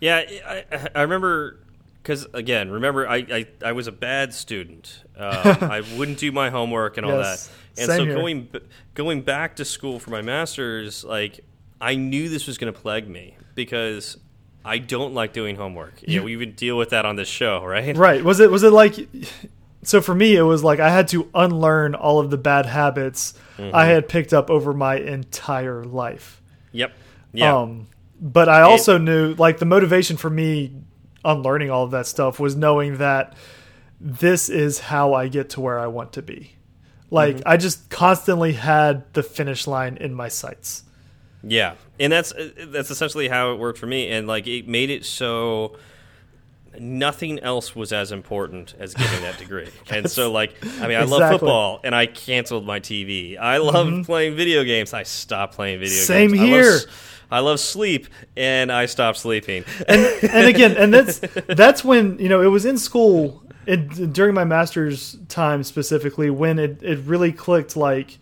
Speaker 2: yeah. I, I, remember because again, remember I, I, I was a bad student. Um, I wouldn't do my homework and all
Speaker 1: Yes,
Speaker 2: that. And so
Speaker 1: here.
Speaker 2: going going back to school for my master's, like I knew this was going to plague me because I don't like doing homework. You, know, we even deal with that on this show, right?
Speaker 1: Right. Was it was it like so for me it was like I had to unlearn all of the bad habits I had picked up over my entire life.
Speaker 2: Yep. Yeah.
Speaker 1: Um but I also knew like the motivation for me unlearning all of that stuff was knowing that this is how I get to where I want to be. Like I just constantly had the finish line in my sights.
Speaker 2: Yeah, and that's that's essentially how it worked for me, and like it made it so nothing else was as important as getting that degree. and so, like, I mean, I love
Speaker 1: Exactly. Mm-hmm.
Speaker 2: football, and I canceled my TV. I love playing video games. I stopped playing video
Speaker 1: Same
Speaker 2: games. I love
Speaker 1: here.
Speaker 2: s- I love sleep, and I stopped sleeping.
Speaker 1: and and again, and that's that's when you know it was in school it, during my master's time specifically when it it really clicked. Like,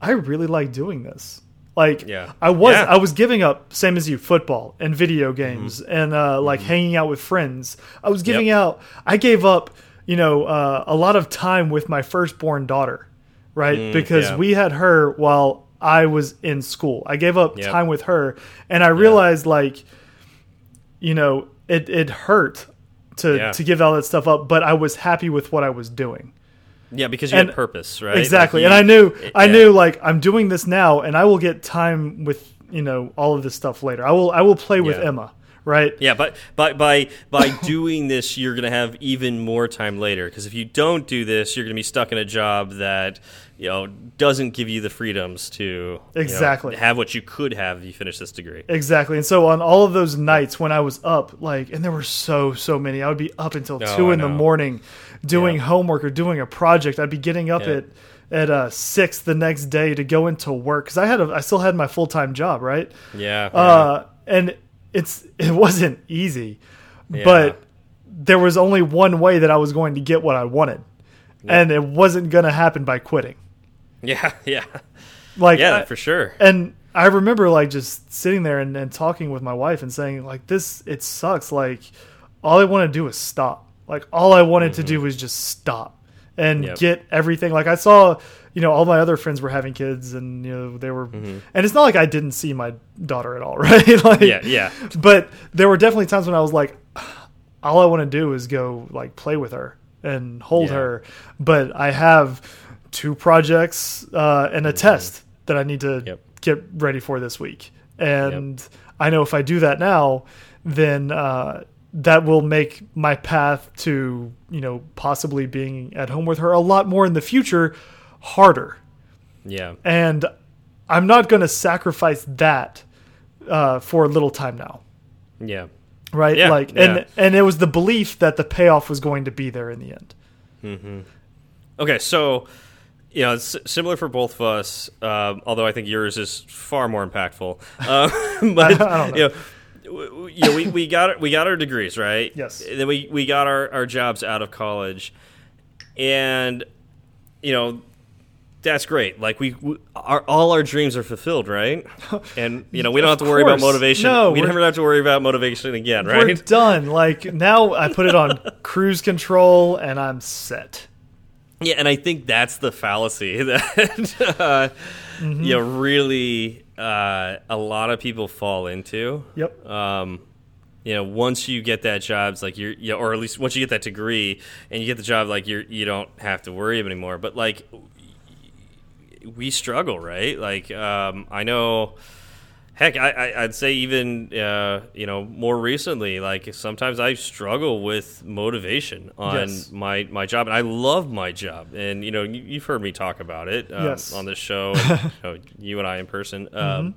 Speaker 1: I really like doing this. Like,
Speaker 2: Yeah.
Speaker 1: I was
Speaker 2: Yeah.
Speaker 1: I was giving up same as you football and video games and uh, like hanging out with friends. I was giving
Speaker 2: Yep.
Speaker 1: out. I gave up you know uh, a lot of time with my firstborn daughter, right? because
Speaker 2: yeah.
Speaker 1: we had her while I was in school. I gave up
Speaker 2: Yep.
Speaker 1: time with her, and I realized like you know, it it hurt to
Speaker 2: Yeah.
Speaker 1: to give all that stuff up, but I was happy with what I was doing.
Speaker 2: yeah, because you
Speaker 1: And-
Speaker 2: had purpose, right?
Speaker 1: Exactly.
Speaker 2: Like,
Speaker 1: and
Speaker 2: you-
Speaker 1: I knew I
Speaker 2: yeah.
Speaker 1: knew like I'm doing this now and I will get time with, you know, all of this stuff later. I will I will play with
Speaker 2: Yeah.
Speaker 1: Emma, right?
Speaker 2: Yeah, but by by by doing this, you're going to have even more time later. Because if you don't do this, you're going to be stuck in a job that you know doesn't give you the freedoms to you know,
Speaker 1: Exactly.
Speaker 2: have what you could have if you finish this degree.
Speaker 1: Exactly. And so on all of those nights when I was up, like, and there were so, so many, I would be up until
Speaker 2: Oh,
Speaker 1: two
Speaker 2: I
Speaker 1: in the morning doing
Speaker 2: Yeah.
Speaker 1: homework or doing a project. I'd be getting up
Speaker 2: Yeah.
Speaker 1: at, at uh, six the next day to go into work because I had a, I still had my full time job, right?
Speaker 2: Yeah.
Speaker 1: Uh, and it's, it wasn't easy,
Speaker 2: Yeah.
Speaker 1: but there was only one way that I was going to get what I wanted. And it wasn't going to happen by quitting.
Speaker 2: yeah, yeah,
Speaker 1: Like,
Speaker 2: yeah,
Speaker 1: I-
Speaker 2: for sure.
Speaker 1: and I remember like just sitting there and, and talking with my wife and saying like this it sucks like all I want to do is stop like all I wanted to do was just stop and
Speaker 2: Mm-hmm. Yep.
Speaker 1: get everything like I saw you know all my other friends were having kids and you know they were and it's not like I didn't see my daughter at all right like
Speaker 2: Mm-hmm. Yeah, yeah.
Speaker 1: but there were definitely times when I was like all I want to do is go like play with her and hold
Speaker 2: Yeah.
Speaker 1: her but I have two projects uh, and a test that I need to.
Speaker 2: Yep.
Speaker 1: get ready for this week. And I know if I do that now then uh, that will make my path to you know possibly being at home with her a lot more in the future harder.
Speaker 2: Yeah,
Speaker 1: and I'm not going to sacrifice that uh, for a little time now.
Speaker 2: Yeah,
Speaker 1: right?
Speaker 2: Yeah,
Speaker 1: like
Speaker 2: yeah.
Speaker 1: and and it was the belief that the payoff was going to be there in the end.
Speaker 2: Okay, so you know, it's similar for both of us. Um, although I think yours is far more impactful. Um, but
Speaker 1: I know.
Speaker 2: you know, w- w- you know, we, we got we got our degrees right.
Speaker 1: Yes.
Speaker 2: And then we we got our, our jobs out of college, and you know. That's great. Like we, we our, all our dreams are fulfilled, right? And you know we don't have to worry about motivation.
Speaker 1: No,
Speaker 2: we never have to worry about motivation again, right?
Speaker 1: we're done like now I put it on cruise control and I'm set
Speaker 2: Yeah, and I think that's the fallacy that uh,
Speaker 1: Mm-hmm.
Speaker 2: you know really uh, a lot of people fall into.
Speaker 1: yep
Speaker 2: Um, you know, once you get that job, it's like you're, you know, or at least once you get that degree and you get the job, like you're, you don't have to worry anymore. But like, we struggle, right? Like, um, I know, heck, I, I, would say even, uh, you know, more recently, like sometimes I struggle with motivation on
Speaker 1: Yes.
Speaker 2: my, my job. And I love my job. And, you know, you, you've heard me talk about it um,
Speaker 1: Yes.
Speaker 2: on this show, and, you, know, you and I in person. Um,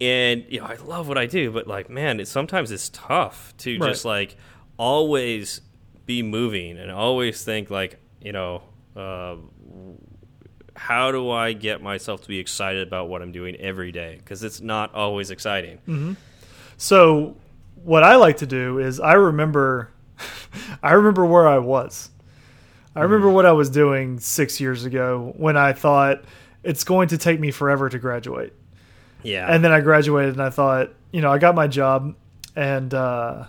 Speaker 2: and you know I love what I do, but like man, it sometimes it's tough to
Speaker 1: Right.
Speaker 2: just like always be moving and always think like you know uh, how do I get myself to be excited about what I'm doing every day because it's not always exciting. Mm-hmm.
Speaker 1: So what I like to do is I remember I remember where I was. I mm-hmm. remember what I was doing 6 years ago when I thought it's going to take me forever to graduate.
Speaker 2: Yeah,
Speaker 1: And then I graduated and I thought, you know, I got my job and uh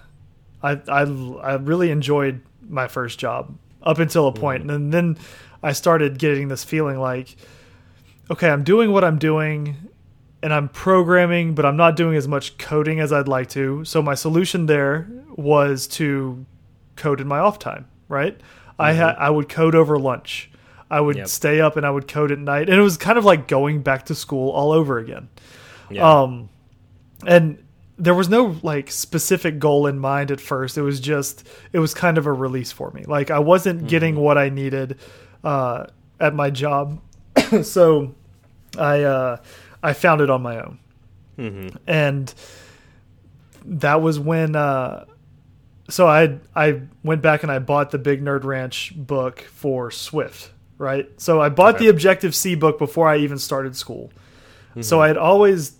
Speaker 1: I I I really enjoyed my first job up until a point. Mm. and then I started getting this feeling like okay, I'm doing what I'm doing and I'm programming, but I'm not doing as much coding as I'd like to. So my solution there was to code in my off time, right? I had I would code over lunch. I would
Speaker 2: Yep.
Speaker 1: stay up and I would code at night, and it was kind of like going back to school all over again.
Speaker 2: yeah.
Speaker 1: Um, and there was no like specific goal in mind at first. It was just it was kind of a release for me. Like I wasn't getting what I needed uh, at my job, so I uh, I found it on my own, and that was when. Uh, so I I went back and I bought the Big Nerd Ranch book for Swift, right? So I bought
Speaker 2: Okay.
Speaker 1: the Objective C book before I even started school. So I had always,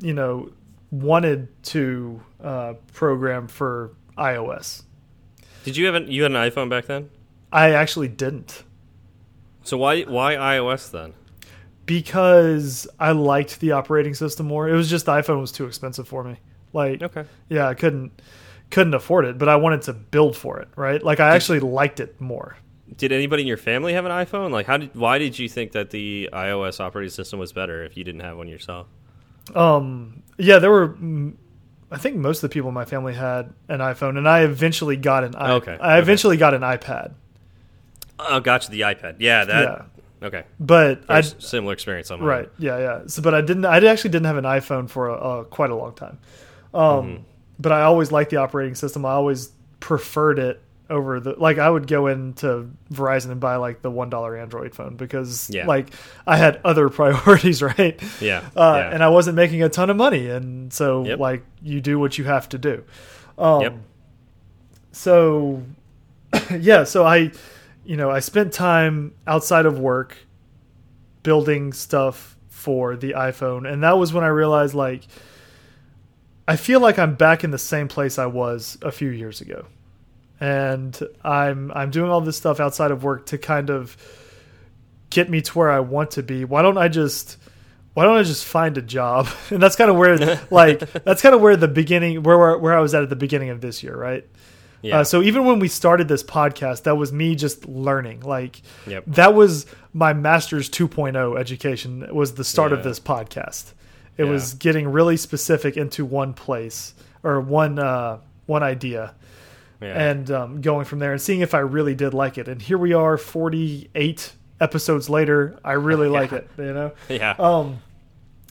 Speaker 1: you know, wanted to uh, program for iOS.
Speaker 2: Did you have an, you had an iPhone back then?
Speaker 1: I actually didn't
Speaker 2: So why why iOS then?
Speaker 1: because I liked the operating system more. It was just the iPhone was too expensive for me. Like,
Speaker 2: Okay.
Speaker 1: yeah, I couldn't couldn't afford it, but I wanted to build for it, right? Like I actually liked it more.
Speaker 2: Did anybody in your family have an iPhone? Like, how did why did you think that the iOS operating system was better if you didn't have one yourself?
Speaker 1: Um, yeah, there were. I think most of the people in my family had an iPhone, and I eventually got an. i-
Speaker 2: Okay,
Speaker 1: I
Speaker 2: okay.
Speaker 1: eventually got an iPad,
Speaker 2: Oh, gotcha, the iPad. Yeah, that.
Speaker 1: Yeah.
Speaker 2: Okay.
Speaker 1: but I
Speaker 2: similar experience on mine.
Speaker 1: right, yeah, yeah. So, but I didn't. I actually didn't have an iPhone for a, quite a long time. Um,
Speaker 2: Mm-hmm.
Speaker 1: but I always liked the operating system. I always preferred it over the like. I would go into Verizon and buy like the one dollar Android phone because
Speaker 2: Yeah.
Speaker 1: like I had other priorities, right?
Speaker 2: Yeah.
Speaker 1: uh,
Speaker 2: yeah.
Speaker 1: and I wasn't making a ton of money, and so
Speaker 2: Yep.
Speaker 1: like you do what you have to do. Um,
Speaker 2: Yep.
Speaker 1: So, yeah, so I, you know, I spent time outside of work building stuff for the iPhone, and that was when I realized like I feel like I'm back in the same place I was a few years ago, and I'm I'm doing all this stuff outside of work to kind of get me to where I want to be. Why don't I just why don't I just find a job? And that's kind of where like that's kind of where the beginning where where where I was at at the beginning of this year, right?
Speaker 2: Yeah.
Speaker 1: Uh, so even when we started this podcast, that was me just learning. Like
Speaker 2: Yep.
Speaker 1: that was my master's 2.0 education. Was the start of this podcast. It
Speaker 2: Yeah.
Speaker 1: was getting really specific into one place or one uh, one idea,
Speaker 2: yeah.
Speaker 1: and um, going from there and seeing if I really did like it. And here we are, 48 episodes later. I really like it. You know.
Speaker 2: yeah.
Speaker 1: Um,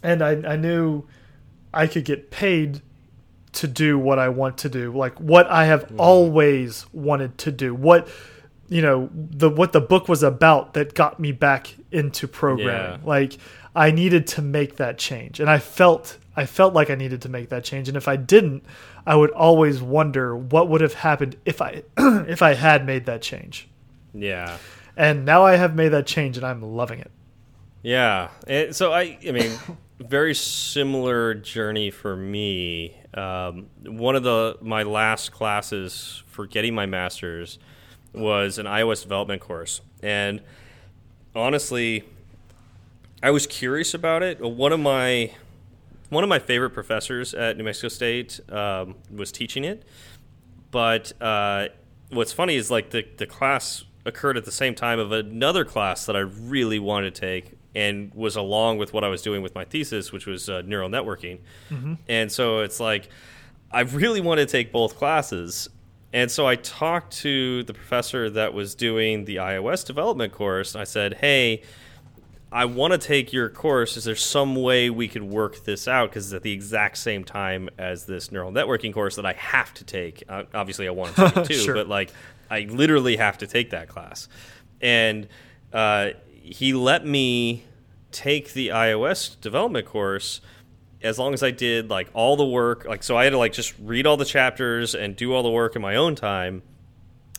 Speaker 1: and I, I knew I could get paid to do what I want to do, like what I have
Speaker 2: Mm-hmm.
Speaker 1: always wanted to do. What you know, the what the book was about that got me back into programming.
Speaker 2: Yeah.
Speaker 1: Like I needed to make that change, and I felt I felt like I needed to make that change. And if I didn't, I would always wonder what would have happened if I if I had made that change.
Speaker 2: yeah.
Speaker 1: And now I have made that change, and I'm loving it.
Speaker 2: Yeah. And so I, I mean, very similar journey for me. Um, one of the my last classes for getting my master's was an iOS development course, and honestly, I was curious about it. One of my one of my favorite professors at New Mexico State um, was teaching it, but uh, what's funny is like the the class occurred at the same time of another class that I really wanted to take and was along with what I was doing with my thesis, which was uh, neural networking. And so it's like I really want to take both classes. And so I talked to the professor that was doing the iOS development course, and I said, "Hey, I want to take your course. Is there some way we could work this out? Because it's at the exact same time as this neural networking course that I have to take. Uh, obviously, I want to take it too,
Speaker 1: Sure.
Speaker 2: but like I literally have to take that class. And uh, he let me take the iOS development course as long as I did like all the work. Like so, I had to like just read all the chapters and do all the work in my own time,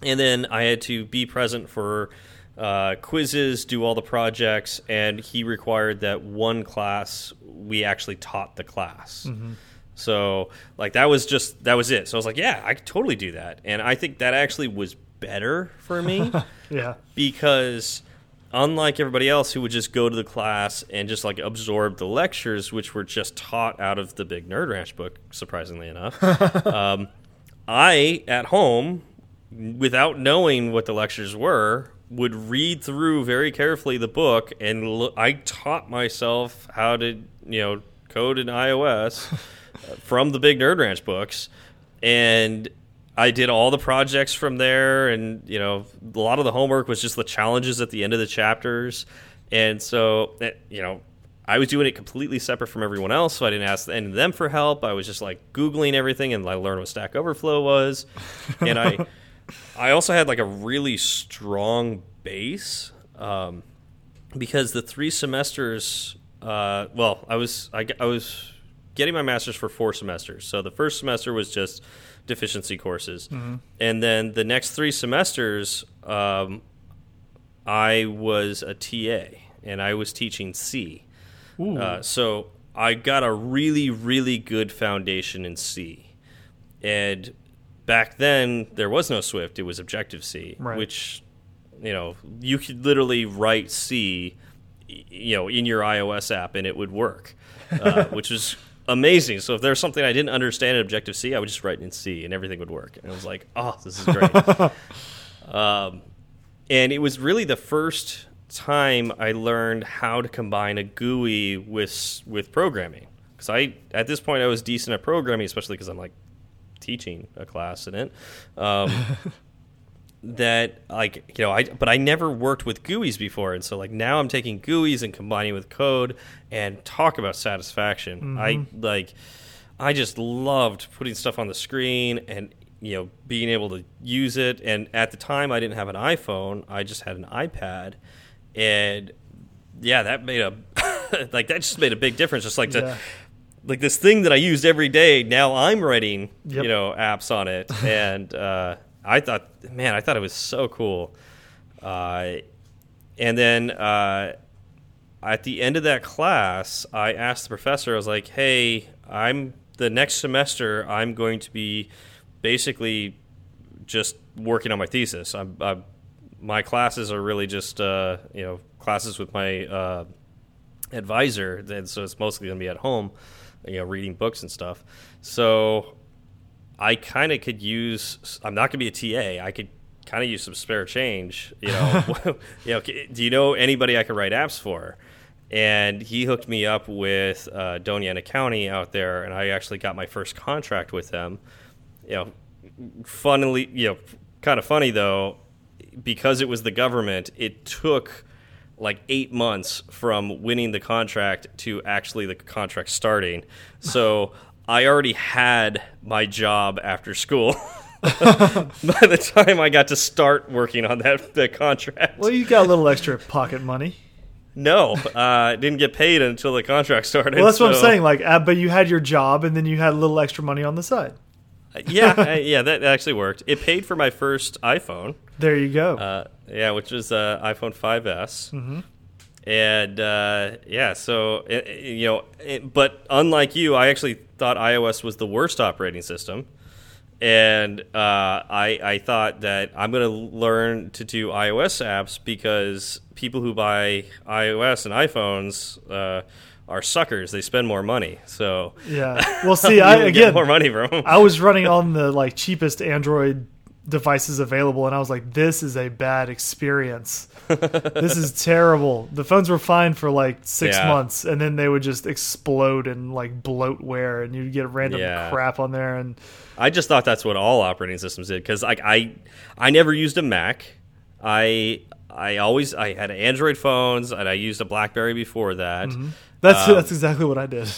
Speaker 2: and then I had to be present for uh, quizzes, do all the projects, and he required that one class we actually taught the class. So like that was just that was it. So I was like, yeah, I could totally do that, and I think that actually was better for me
Speaker 1: Yeah.
Speaker 2: because unlike everybody else who would just go to the class and just like absorb the lectures, which were just taught out of the big Nerd Ranch book, surprisingly enough, um, I at home, without knowing what the lectures were, would read through very carefully the book, and I taught myself how to you know code in iOS from the big Nerd Ranch books, and I did all the projects from there, and you know, a lot of the homework was just the challenges at the end of the chapters, and so eh, you know, I was doing it completely separate from everyone else, so I didn't ask any of them for help. I was just like googling everything, and I learned what Stack Overflow was, and I, I also had like a really strong base, um, because the three semesters, uh, well, I was I, I was getting my master's for four semesters. So the first semester was just deficiency courses, and then the next three semesters, um, I was a TA and I was teaching C. Uh, so I got a really, really good foundation in C. And back then, there was no Swift, it was Objective C,
Speaker 1: Right.
Speaker 2: which, you know, you could literally write C, you know, in your iOS app and it would work, uh, which was amazing. So if there's something I didn't understand in Objective C, I would just write in C and everything would work. And I was like, oh, this is great. um, and it was really the first time I learned how to combine a GUI with with programming. Because I at this point I was decent at programming, especially because I'm like teaching a class in it. Um, that like you know I but I never worked with GUIs before, and so like now I'm taking GUIs and combining with code and talk about satisfaction. I like I just loved putting stuff on the screen and you know being able to use it. And at the time, I didn't have an iPhone; I just had an iPad, and yeah, that made a like that just made a big difference. Just like to
Speaker 1: Yeah.
Speaker 2: like this thing that I used every day. Now I'm writing
Speaker 1: Yep.
Speaker 2: you know apps on it, and uh, I thought, man, I thought it was so cool. Uh, and then uh, at the end of that class, I asked the professor, I was like, hey, I'm the next semester, I'm going to be basically just working on my thesis. I'm, I'm, my classes are really just, uh, you know, classes with my uh, advisor, and so it's mostly going to be at home, you know, reading books and stuff. So I kind of could use. I'm not going to be a TA. I could kind of use some spare change. You know, you know. Do you know anybody I could write apps for? And he hooked me up with uh, Doña Ana County out there, and I actually got my first contract with them. You know, funnily, you know, kind of funny though, because it was the government. It took like eight months from winning the contract to actually the contract starting. So I already had my job after school. By the time I got to start working on that, that contract,
Speaker 1: Well, you got a little extra pocket money.
Speaker 2: no, uh, didn't get paid until the contract started.
Speaker 1: Well, that's what I'm saying. Like, uh, but you had your job, and then you had a little extra money on the side.
Speaker 2: yeah, I- yeah, that actually worked. It paid for my first iPhone.
Speaker 1: There you go.
Speaker 2: Uh, yeah, which was uh, iPhone 5s.
Speaker 1: Mm-hmm.
Speaker 2: And uh, yeah, so it, it- you know, it, but unlike you, I actually thought iOS was the worst operating system, and uh, I I thought that I'm going to learn to do iOS apps because people who buy iOS and iPhones uh, are suckers. They spend more money, so
Speaker 1: yeah. Well, see, I again,
Speaker 2: more money from.
Speaker 1: I was running on the like cheapest Android devices available, and I was like, "This is a bad experience. this is terrible." The phones were fine for like six
Speaker 2: Yeah.
Speaker 1: months, and then they would just explode and like bloatware, and you'd get random
Speaker 2: Yeah.
Speaker 1: crap on there. And
Speaker 2: I just thought that's what all operating systems did because like I I never used a Mac. I I always I had Android phones and I used a BlackBerry before that.
Speaker 1: that's
Speaker 2: Um,
Speaker 1: that's exactly what I did.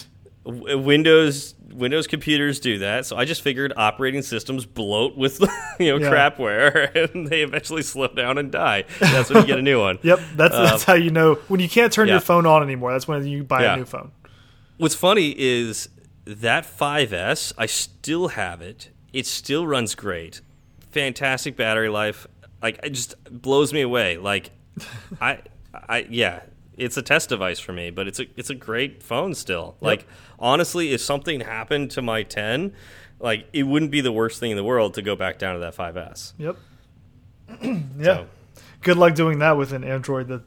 Speaker 2: Windows Windows computers do that, so I just figured operating systems bloat with you know
Speaker 1: Yeah.
Speaker 2: crapware, and they eventually slow down and die. That's when you get a new one.
Speaker 1: Yep, that's that's um, how you know when you can't turn
Speaker 2: yeah.
Speaker 1: your phone on anymore. That's when you buy
Speaker 2: Yeah.
Speaker 1: a new phone.
Speaker 2: What's funny is that 5S, I still have it. It still runs great. Fantastic battery life. Like it just blows me away. Like I I yeah, it's a test device for me, but it's a it's a great phone still. Like honestly, if something happened to my 10, like it wouldn't be the worst thing in the world to go back down to that 5S.
Speaker 1: Yep. yeah.
Speaker 2: So,
Speaker 1: Good luck doing that with an Android that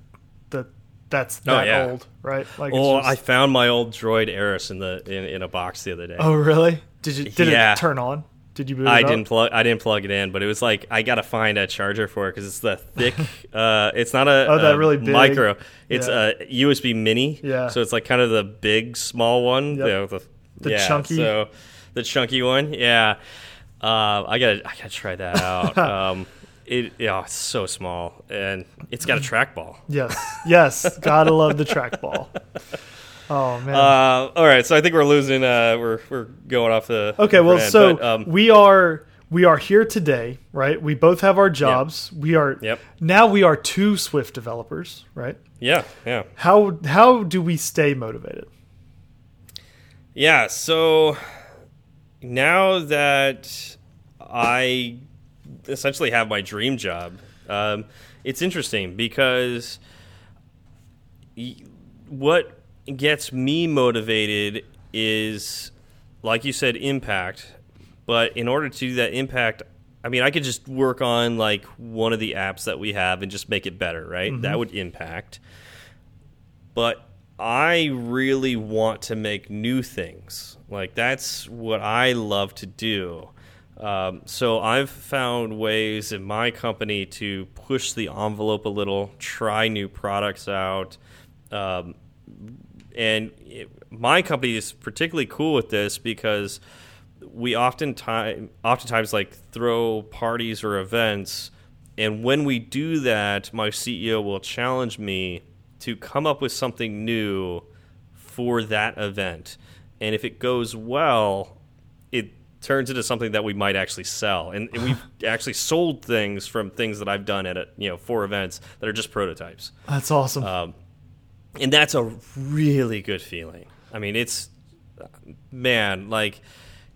Speaker 1: that that's
Speaker 2: Oh, yeah.
Speaker 1: old, right? Like
Speaker 2: oh,
Speaker 1: just-
Speaker 2: I found my old Droid Eris in the in, in a box the other day.
Speaker 1: Oh, really? Did you did
Speaker 2: Yeah.
Speaker 1: it turn on? Did you
Speaker 2: I didn't plug. I didn't plug it in, but it was like I gotta find a charger for it because it's the thick. uh, it's not a,
Speaker 1: Oh, that
Speaker 2: a
Speaker 1: really big-
Speaker 2: micro. It's
Speaker 1: yeah.
Speaker 2: a USB Mini.
Speaker 1: Yeah.
Speaker 2: So it's like kind of the big small one.
Speaker 1: Yep.
Speaker 2: you know, the
Speaker 1: The
Speaker 2: yeah,
Speaker 1: chunky-
Speaker 2: So the chunky one. Yeah. Uh, I gotta. I gotta try that out. um, it. Yeah. It's so small, and it's got a trackball.
Speaker 1: Yes, yes. Gotta love the trackball. Oh man.
Speaker 2: Uh, all right. So I think we're losing. Uh, we're we're going off the.
Speaker 1: okay, well, so
Speaker 2: but, um,
Speaker 1: we are we are here today, right? We both have our jobs. We are
Speaker 2: Yep.
Speaker 1: now we are two Swift developers, right?
Speaker 2: yeah. Yeah.
Speaker 1: How how do we stay motivated?
Speaker 2: Yeah, so now that I essentially have my dream job, um, it's interesting because y- what gets me motivated is, like you said, impact. But in order to do that impact, I mean, I could just work on like one of the apps that we have and just make it better, right? That would impact but I really want to make new things. Like that's what I love to do. Um, so I've found ways in my company to push the envelope a little, try new products out, um, and it, my company is particularly cool with this because we oftentimes oftentimes like throw parties or events. And when we do that my ceo will challenge me to come up with something new for that event. And if it goes well it turns into something that we might actually sell. And, and we've actually sold things from things that i've done at a, you know four events that are just prototypes.
Speaker 1: That's awesome.
Speaker 2: um, and that's a really good feeling. I mean, it's man, like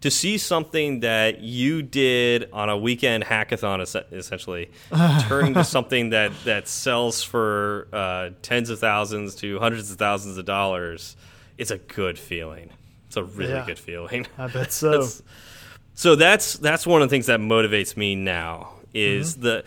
Speaker 2: to see something that you did on a weekend hackathon, essentially, turn to something that that sells for uh, tens of thousands to hundreds of thousands of dollars. It's a good feeling. It's a really
Speaker 1: Yeah.
Speaker 2: good feeling.
Speaker 1: I bet so.
Speaker 2: That's- so that's that's one of the things that motivates me now is
Speaker 1: Mm-hmm.
Speaker 2: the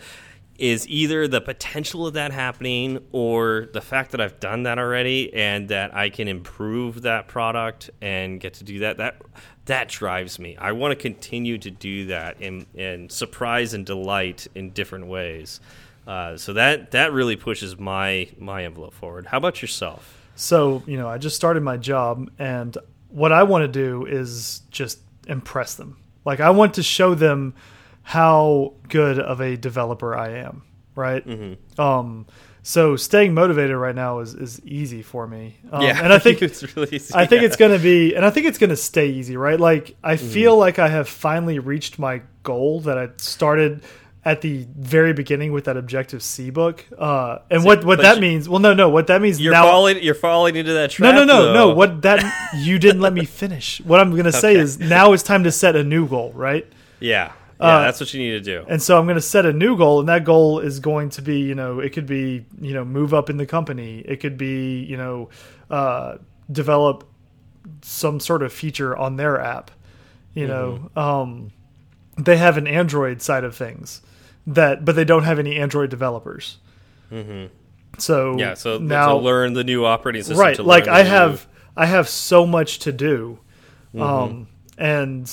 Speaker 2: is either the potential of that happening or the fact that I've done that already and that I can improve that product and get to do that that that drives me. I want to continue to do that and and surprise and delight in different ways. Uh, so that that really pushes my my envelope forward. How about yourself?
Speaker 1: So, you know, I just started my job, and what I want to do is just impress them. Like, I want to show them how good of a developer I am, right?
Speaker 2: Mm-hmm.
Speaker 1: Um, so staying motivated right now is, is easy for me. Um,
Speaker 2: yeah,
Speaker 1: and I think
Speaker 2: it's really easy.
Speaker 1: I think
Speaker 2: Yeah.
Speaker 1: it's going to be, and I think it's going to stay easy, right? Like, I
Speaker 2: Mm-hmm.
Speaker 1: feel like I have finally reached my goal that I started at the very beginning with that Objective C book. Uh, and what, what that
Speaker 2: you-
Speaker 1: means, well, no, no, what that means
Speaker 2: You're
Speaker 1: now.
Speaker 2: falling. You're falling into that trap.
Speaker 1: no, no, no.
Speaker 2: though.
Speaker 1: What that you didn't let me finish. What I'm going to say
Speaker 2: Okay.
Speaker 1: is now it's time to set a new goal, right?
Speaker 2: Yeah, yeah.
Speaker 1: Uh,
Speaker 2: that's what you need to do.
Speaker 1: And so I'm going to set a new goal, and that goal is going to be, you know, it could be, you know, move up in the company. It could be, you know, uh, develop some sort of feature on their app. You know,
Speaker 2: Mm-hmm.
Speaker 1: um, they have an Android side of things that, but they don't have any Android developers. So
Speaker 2: Mm-hmm. Yeah. So
Speaker 1: now
Speaker 2: to learn the new operating system.
Speaker 1: right
Speaker 2: to
Speaker 1: like i have i have so much to do
Speaker 2: Mm-hmm.
Speaker 1: um and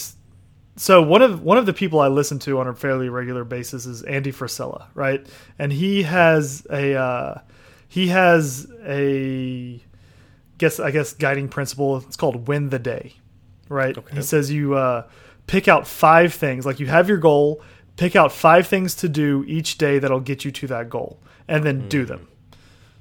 Speaker 1: so one of one of the people I listen to on a fairly regular basis is Andy Frisella, right? And he has a uh, he has a guess I guess guiding principle. It's called win the day, right?
Speaker 2: Okay.
Speaker 1: He says you uh, pick out five things. Like you have your goal, pick out five things to do each day that'll get you to that goal, and then do them.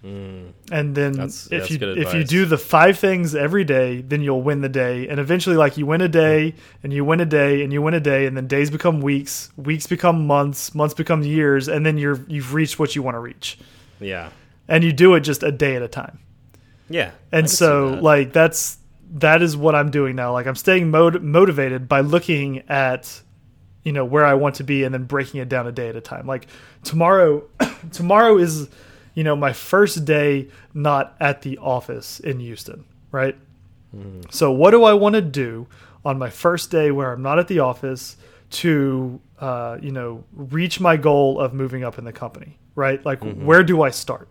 Speaker 1: And then
Speaker 2: Mm. That's-
Speaker 1: if
Speaker 2: that's
Speaker 1: you if you do the five things every day, then you'll win the day. And eventually, like you win a day, and you win a day, and you win a day, and then days become weeks, weeks become months, months become years, and then you're you've reached what you want to reach.
Speaker 2: Yeah.
Speaker 1: And you do it just a day at a time.
Speaker 2: Yeah.
Speaker 1: And so,
Speaker 2: that.
Speaker 1: like that's that is what I'm doing now. Like I'm staying mot motivated by looking at you know where I want to be and then breaking it down a day at a time. Like tomorrow, tomorrow is you know my first day not at the office in Houston, right? So what do I want to do on my first day where I'm not at the office to uh, you know reach my goal of moving up in the company, right? Like where do I start?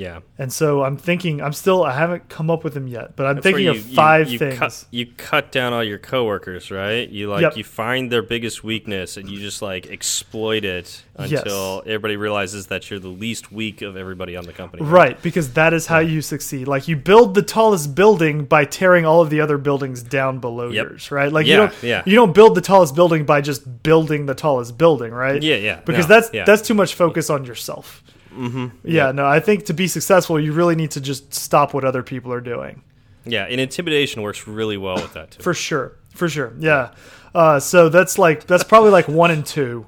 Speaker 2: Yeah.
Speaker 1: And so I'm thinking, I'm still, I haven't come up with them yet, but I'm
Speaker 2: That's
Speaker 1: thinking
Speaker 2: you-
Speaker 1: of five
Speaker 2: you
Speaker 1: things.
Speaker 2: Cut, you cut down all your coworkers, right? You like
Speaker 1: Yep.
Speaker 2: you find their biggest weakness and you just like exploit it
Speaker 1: Yes.
Speaker 2: until everybody realizes that you're the least weak of everybody on the company.
Speaker 1: Right, because that is how you succeed. Like you build the tallest building by tearing all of the other buildings down below
Speaker 2: Yep.
Speaker 1: yours, right? Like you
Speaker 2: Yeah,
Speaker 1: don't
Speaker 2: yeah.
Speaker 1: you don't build the tallest building by just building the tallest building, right?
Speaker 2: Yeah, yeah,
Speaker 1: Because
Speaker 2: no,
Speaker 1: that's
Speaker 2: yeah.
Speaker 1: that's too much focus on yourself. Mm-hmm. Yeah, no, I think to be successful, you really need to just stop what other people are doing.
Speaker 2: Yeah, and intimidation works really well with that too.
Speaker 1: For sure, for sure. Yeah. Uh, so that's like that's probably like one and two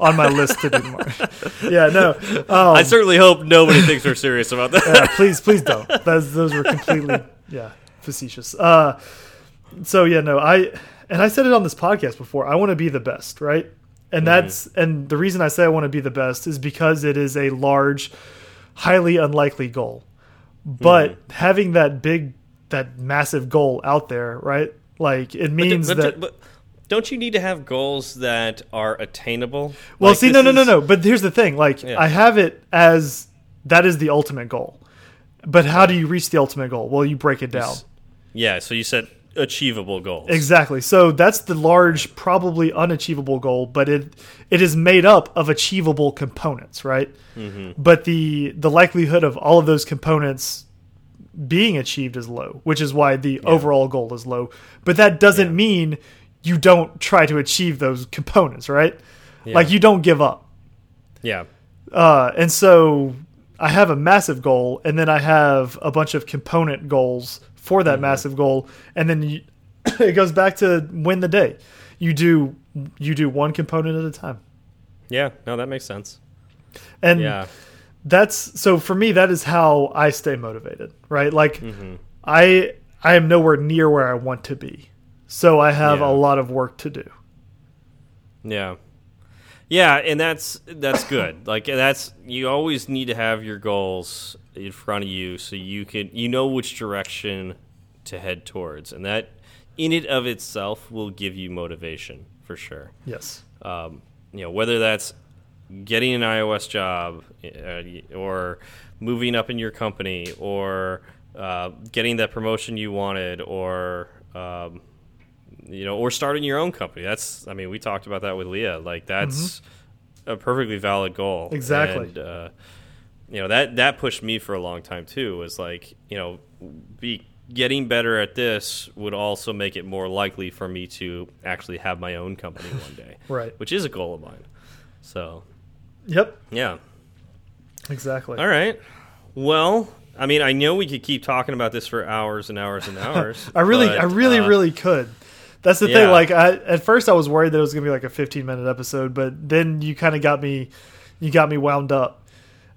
Speaker 1: on my list to do more. yeah, no. Um,
Speaker 2: I certainly hope nobody thinks we're serious about that.
Speaker 1: yeah, please, please don't. Those, those were completely, yeah, facetious. Uh, so yeah, no, I and I said it on this podcast before. I want to be the best, right? And that's and the reason I say I want to be the best is because it is a large, highly unlikely goal. But mm-hmm. having that big, that massive goal out there, right? Like it means
Speaker 2: But-
Speaker 1: that.
Speaker 2: but don't you need to have goals that are attainable?
Speaker 1: Well,
Speaker 2: Like,
Speaker 1: see, no, no, no, no. But here's the thing: like,
Speaker 2: Yeah.
Speaker 1: I have it as that is the ultimate goal. But how do you reach the ultimate goal? Well, you break it down.
Speaker 2: Yeah, so you said achievable goals.
Speaker 1: Exactly. So that's the large, probably unachievable goal, but it it is made up of achievable components, right?
Speaker 2: Mm-hmm.
Speaker 1: But the the likelihood of all of those components being achieved is low, which is why the overall goal is low. But that doesn't
Speaker 2: Yeah.
Speaker 1: mean you don't try to achieve those components, right?
Speaker 2: Yeah.
Speaker 1: Like you don't give up.
Speaker 2: Yeah.
Speaker 1: Uh, and so I have a massive goal, and then I have a bunch of component goals for that massive goal, and then you, it goes back to win the day. You do you do one component at a time,
Speaker 2: Yeah, no, that makes sense.
Speaker 1: and
Speaker 2: Yeah.
Speaker 1: that's so for me. That is how I stay motivated, right? Like
Speaker 2: Mm-hmm.
Speaker 1: I I am nowhere near where I want to be, so I have
Speaker 2: Yeah.
Speaker 1: a lot of work to do.
Speaker 2: Yeah. Yeah, and that's that's good. Like that's you always need to have your goals in front of you so you can you know which direction to head towards and that in it of itself will give you motivation for sure.
Speaker 1: Yes.
Speaker 2: Um, you know, whether that's getting an iOS job uh, or moving up in your company or uh, getting that promotion you wanted or um, you know or starting your own company that's i mean we talked about that with leah like that's a perfectly valid goal
Speaker 1: Exactly.
Speaker 2: and uh, you know that that pushed me for a long time too was like you know be getting better at this would also make it more likely for me to actually have my own company one day
Speaker 1: Right.
Speaker 2: which is a goal of mine so
Speaker 1: Yep.
Speaker 2: yeah
Speaker 1: Exactly.
Speaker 2: all right well i mean i know we could keep talking about this for hours and hours and hours
Speaker 1: I really,
Speaker 2: but,
Speaker 1: I really,
Speaker 2: uh,
Speaker 1: really could. That's the
Speaker 2: yeah.
Speaker 1: thing. Like, I, at first, I was worried that it was gonna be like a 15 minute episode, but then you kind of got me, you got me wound up.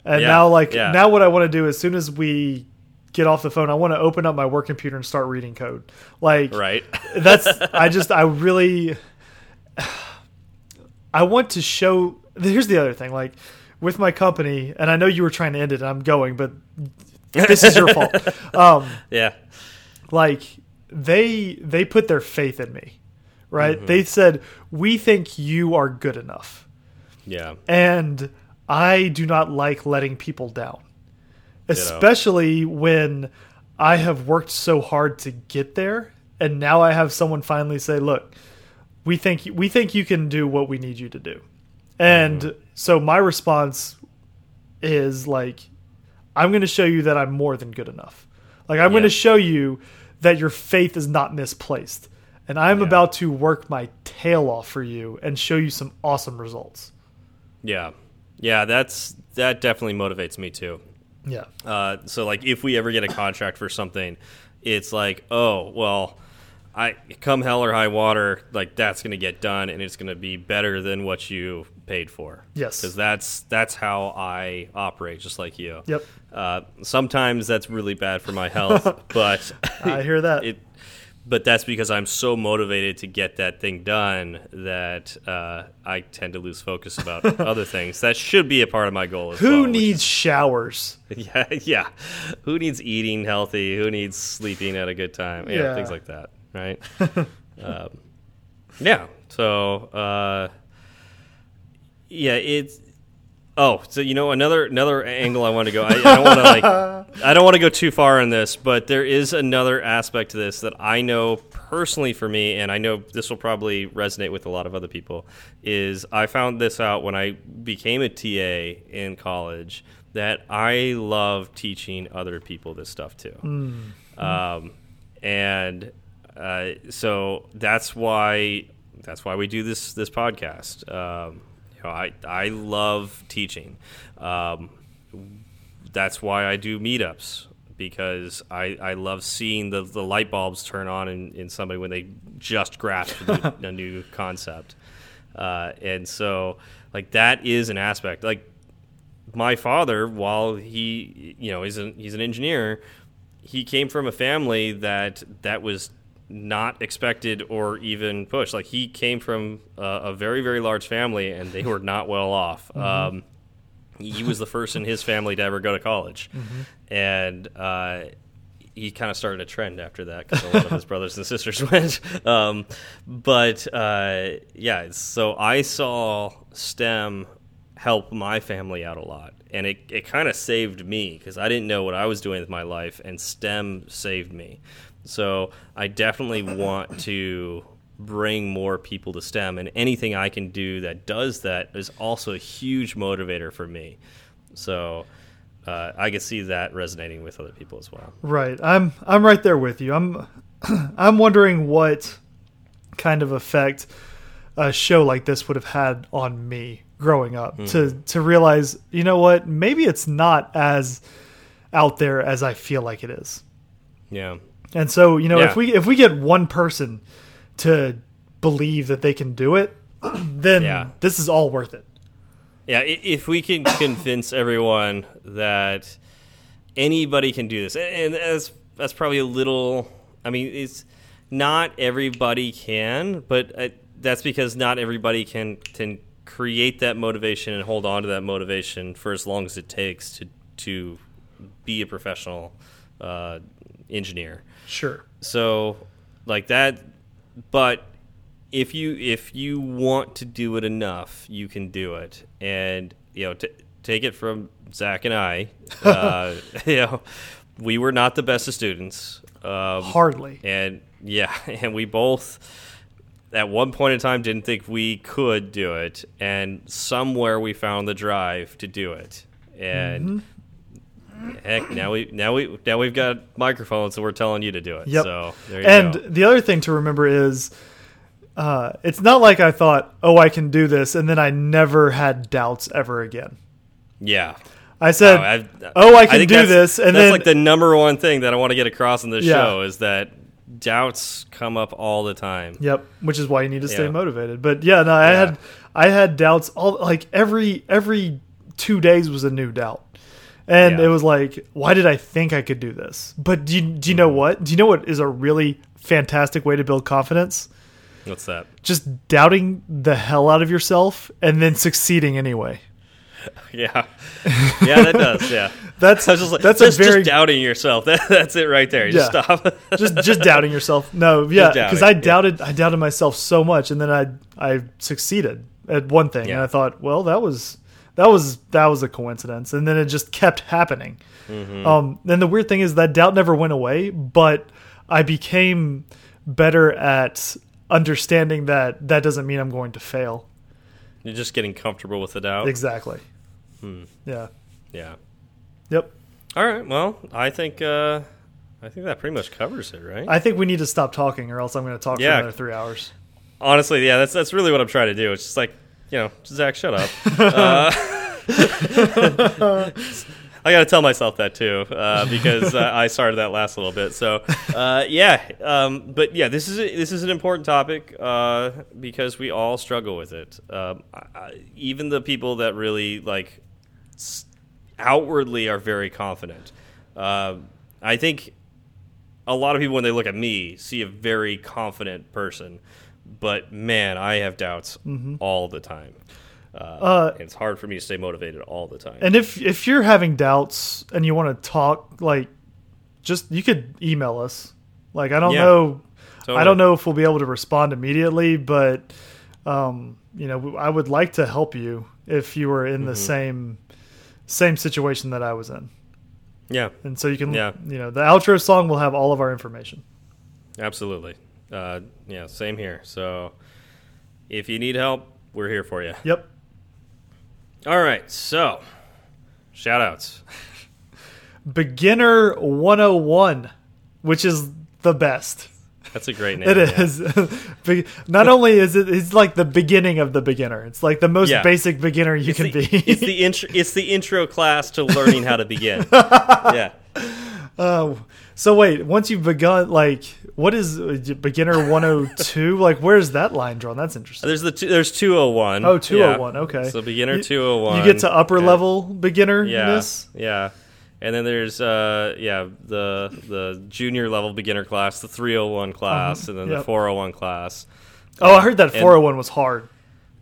Speaker 1: And
Speaker 2: Yeah,
Speaker 1: now, like,
Speaker 2: yeah.
Speaker 1: now what I want to do as soon as we get off the phone, I want to open up my work computer and start reading code. Like,
Speaker 2: right
Speaker 1: that's I just I really I want to show. Here's the other thing, like with my company, and I know you were trying to end it, and I'm going, but this is your fault. Um,
Speaker 2: yeah
Speaker 1: like they they put their faith in me right they said we think you are good enough
Speaker 2: yeah
Speaker 1: and i do not like letting people down especially when i have worked so hard to get there and now i have someone finally say look we think we think you can do what we need you to do. And
Speaker 2: Mm-hmm.
Speaker 1: so my response is like I'm going to show you that I'm more than good enough. Like I'm going to show you that your faith is not misplaced. And I'm
Speaker 2: Yeah.
Speaker 1: about to work my tail off for you and show you some awesome results.
Speaker 2: Yeah, yeah, that's that definitely motivates me too.
Speaker 1: Yeah.
Speaker 2: Uh, so like if we ever get a contract for something, it's like, oh well, I come hell or high water, like that's going to get done, and it's going to be better than what you paid for.
Speaker 1: Yes.
Speaker 2: because that's that's how I operate, just like you.
Speaker 1: Yep.
Speaker 2: Uh, sometimes that's really bad for my health, but
Speaker 1: I hear that.
Speaker 2: it but that's because I'm so motivated to get that thing done that uh, I tend to lose focus about other things. That should be a part of my goal as
Speaker 1: Who
Speaker 2: well.
Speaker 1: needs showers?
Speaker 2: yeah, yeah. Who needs eating healthy? Who needs sleeping at a good time? Yeah,
Speaker 1: Yeah.
Speaker 2: things like that, right? um, yeah. So, uh, yeah, it's. Oh, so you know another another angle I want to go. I, I don't want to like I don't want to go too far on this, but there is another aspect to this that I know personally for me, and I know this will probably resonate with a lot of other people. Is I found this out when I became a TA in college that I love teaching other people this stuff too, um, and uh, so that's why that's why we do this this podcast. Um, you know, I I love teaching. Um, that's why I do meetups because I, I love seeing the, the light bulbs turn on in, in somebody when they just grasp a new, a new concept. Uh, and so, like, that is an aspect. Like, my father, while he, you know, he's an, he's an engineer, he came from a family that that was not expected or even pushed. Like, he came from a, a very, very large family, and they were not well off. Um, he was the first in his family to ever go to college, and uh, he kind of started a trend after that because a lot of his brothers and sisters went. Um, but uh, yeah, so I saw STEM help my family out a lot, and it it kind of saved me because I didn't know what I was doing with my life, and STEM saved me. So I definitely want to bring more people to STEM, and anything I can do that does that is also a huge motivator for me. So uh, I can see that resonating with other people as well.
Speaker 1: Right. I'm I'm right there with you. I'm I'm wondering what kind of effect a show like this would have had on me growing up
Speaker 2: Hmm.
Speaker 1: to to realize, you know what, maybe it's not as out there as I feel like it is.
Speaker 2: Yeah.
Speaker 1: And so, you know,
Speaker 2: Yeah.
Speaker 1: if we if we get one person to believe that they can do it, then
Speaker 2: Yeah.
Speaker 1: this is all worth it.
Speaker 2: Yeah, if we can convince everyone that anybody can do this, and that's that's probably a little. I mean, it's not everybody can, but uh, that's because not everybody can can create that motivation and hold on to that motivation for as long as it takes to to be a professional uh, engineer
Speaker 1: Sure.
Speaker 2: so like that but if you if you want to do it enough you can do it and you know t take it from zach and i uh, you know we were not the best of students um,
Speaker 1: Hardly.
Speaker 2: and yeah and we both at one point in time didn't think we could do it and somewhere we found the drive to do it and
Speaker 1: Mm-hmm.
Speaker 2: Heck now we now we now we've got microphones and we're telling you to do it
Speaker 1: Yep.
Speaker 2: so there you
Speaker 1: and
Speaker 2: go
Speaker 1: the other thing to remember is uh, it's not like I thought, oh, I can do this, and then I never had doubts ever again.
Speaker 2: yeah
Speaker 1: I said,
Speaker 2: Oh, I've-
Speaker 1: oh, I can
Speaker 2: think
Speaker 1: do this, and
Speaker 2: that's
Speaker 1: then
Speaker 2: like the number one thing that I want to get across in this
Speaker 1: Yeah.
Speaker 2: show is that doubts come up all the time
Speaker 1: Yep, which is why you need to stay
Speaker 2: Yeah.
Speaker 1: motivated. But yeah, no, I
Speaker 2: Yeah.
Speaker 1: had I had doubts all like every every 2 days was a new doubt. And
Speaker 2: Yeah.
Speaker 1: it was like, why did I think I could do this? But do you, do you know
Speaker 2: Mm-hmm.
Speaker 1: what? Do you know what is a really fantastic way to build confidence?
Speaker 2: what's that
Speaker 1: Just doubting the hell out of yourself and then succeeding anyway.
Speaker 2: yeah yeah that does yeah
Speaker 1: That's
Speaker 2: just like,
Speaker 1: that's a very
Speaker 2: just doubting yourself. That, that's it right there. Just
Speaker 1: Yeah.
Speaker 2: stop.
Speaker 1: just just doubting yourself. No, yeah, because I
Speaker 2: yeah.
Speaker 1: doubted I doubted myself so much, and then I I succeeded at one thing, and I thought, well, that was that was that was a coincidence, and then it just kept happening.
Speaker 2: Mm-hmm.
Speaker 1: Um, and the weird thing is that doubt never went away, but I became better at understanding that that doesn't mean I'm going to fail.
Speaker 2: You're just getting comfortable with the doubt.
Speaker 1: Exactly.
Speaker 2: Hmm.
Speaker 1: Yeah.
Speaker 2: Yeah.
Speaker 1: Yep.
Speaker 2: All right. Well, I think uh, I think that pretty much covers it, right?
Speaker 1: I think we need to stop talking, or else I'm going to talk
Speaker 2: Yeah.
Speaker 1: for another three hours.
Speaker 2: Honestly, yeah, that's that's really what I'm trying to do. It's just like, you know, Zach, shut up. uh, I got to tell myself that too, uh, because uh, I started that last little bit. So, uh, yeah, um, but yeah, this is a, this is an important topic uh, because we all struggle with it. Um, I, even the people that really like outwardly are very confident. Uh, I think a lot of people when they look at me see a very confident person but man i have doubts all the time uh,
Speaker 1: Uh,
Speaker 2: it's hard for me to stay motivated all the time
Speaker 1: And if if you're having doubts and you want to talk, like, just you could email us. Like, I don't
Speaker 2: Yeah.
Speaker 1: know, I don't know if we'll be able to respond immediately, but um, you know, I would like to help you if you were in the
Speaker 2: Mm-hmm.
Speaker 1: same same situation that I was in.
Speaker 2: yeah
Speaker 1: And so you can,
Speaker 2: Yeah.
Speaker 1: you know, the outro song will have all of our information.
Speaker 2: absolutely uh, yeah same here so if you need help we're here for you
Speaker 1: Yep.
Speaker 2: all right so shout outs
Speaker 1: Beginner 101, which is the best.
Speaker 2: that's a great name
Speaker 1: It is. yeah. Not only is it, it's like the beginning of the beginner. It's like the most
Speaker 2: Yeah.
Speaker 1: basic beginner you
Speaker 2: It's
Speaker 1: can
Speaker 2: the,
Speaker 1: be.
Speaker 2: it's the intro. It's the intro class to learning how to begin. yeah,
Speaker 1: Uh, so wait, once you've begun, like, what is uh, beginner 102? like, where's that line drawn? That's interesting.
Speaker 2: there's the two, there's two hundred one.
Speaker 1: Oh, 201. Okay.
Speaker 2: So beginner
Speaker 1: You-
Speaker 2: two hundred one.
Speaker 1: You get to upper
Speaker 2: yeah.
Speaker 1: level beginner.
Speaker 2: Yeah, yeah. And then there's uh yeah the the junior level beginner class, the 301 class, and then.
Speaker 1: Yep.
Speaker 2: the 401 class.
Speaker 1: Oh, I heard that 401 was hard.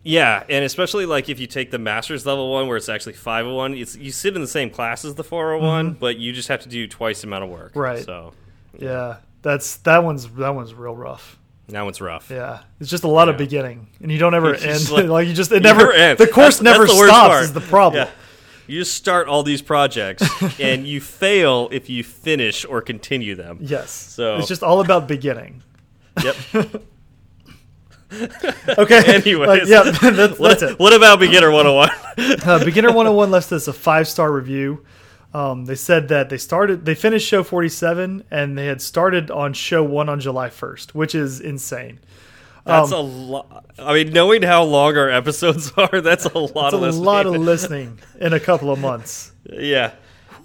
Speaker 2: Yeah, and especially like if you take the master's level one where it's actually 501, it's you sit in the same class as the 401, but you just have to do twice the amount of work.
Speaker 1: Mm-hmm. Right.
Speaker 2: So
Speaker 1: Yeah, that's that one's that one's real rough.
Speaker 2: That one's rough.
Speaker 1: Yeah, it's just a lot of beginning, and you don't ever end. like,
Speaker 2: like-
Speaker 1: you just it
Speaker 2: You
Speaker 1: never.
Speaker 2: end.
Speaker 1: The course
Speaker 2: That's-
Speaker 1: never
Speaker 2: that's the
Speaker 1: stops.
Speaker 2: part.
Speaker 1: Is the problem.
Speaker 2: Yeah. You just start all these projects and you fail if you finish or continue them.
Speaker 1: Yes.
Speaker 2: So-
Speaker 1: it's just all about beginning.
Speaker 2: Yep.
Speaker 1: Okay.
Speaker 2: Anyways,
Speaker 1: Like, yeah, that's,
Speaker 2: what,
Speaker 1: that's it.
Speaker 2: what about beginner 101?
Speaker 1: Uh, Beginner 101 left us a five star review. Um, they said that they started, they finished show 47, and they had started on show one on July 1st, which is insane.
Speaker 2: That's
Speaker 1: Um,
Speaker 2: a lot. I mean, knowing how long our episodes are, that's a lot
Speaker 1: It's
Speaker 2: of
Speaker 1: a
Speaker 2: listening.
Speaker 1: lot of listening in a couple of months.
Speaker 2: yeah,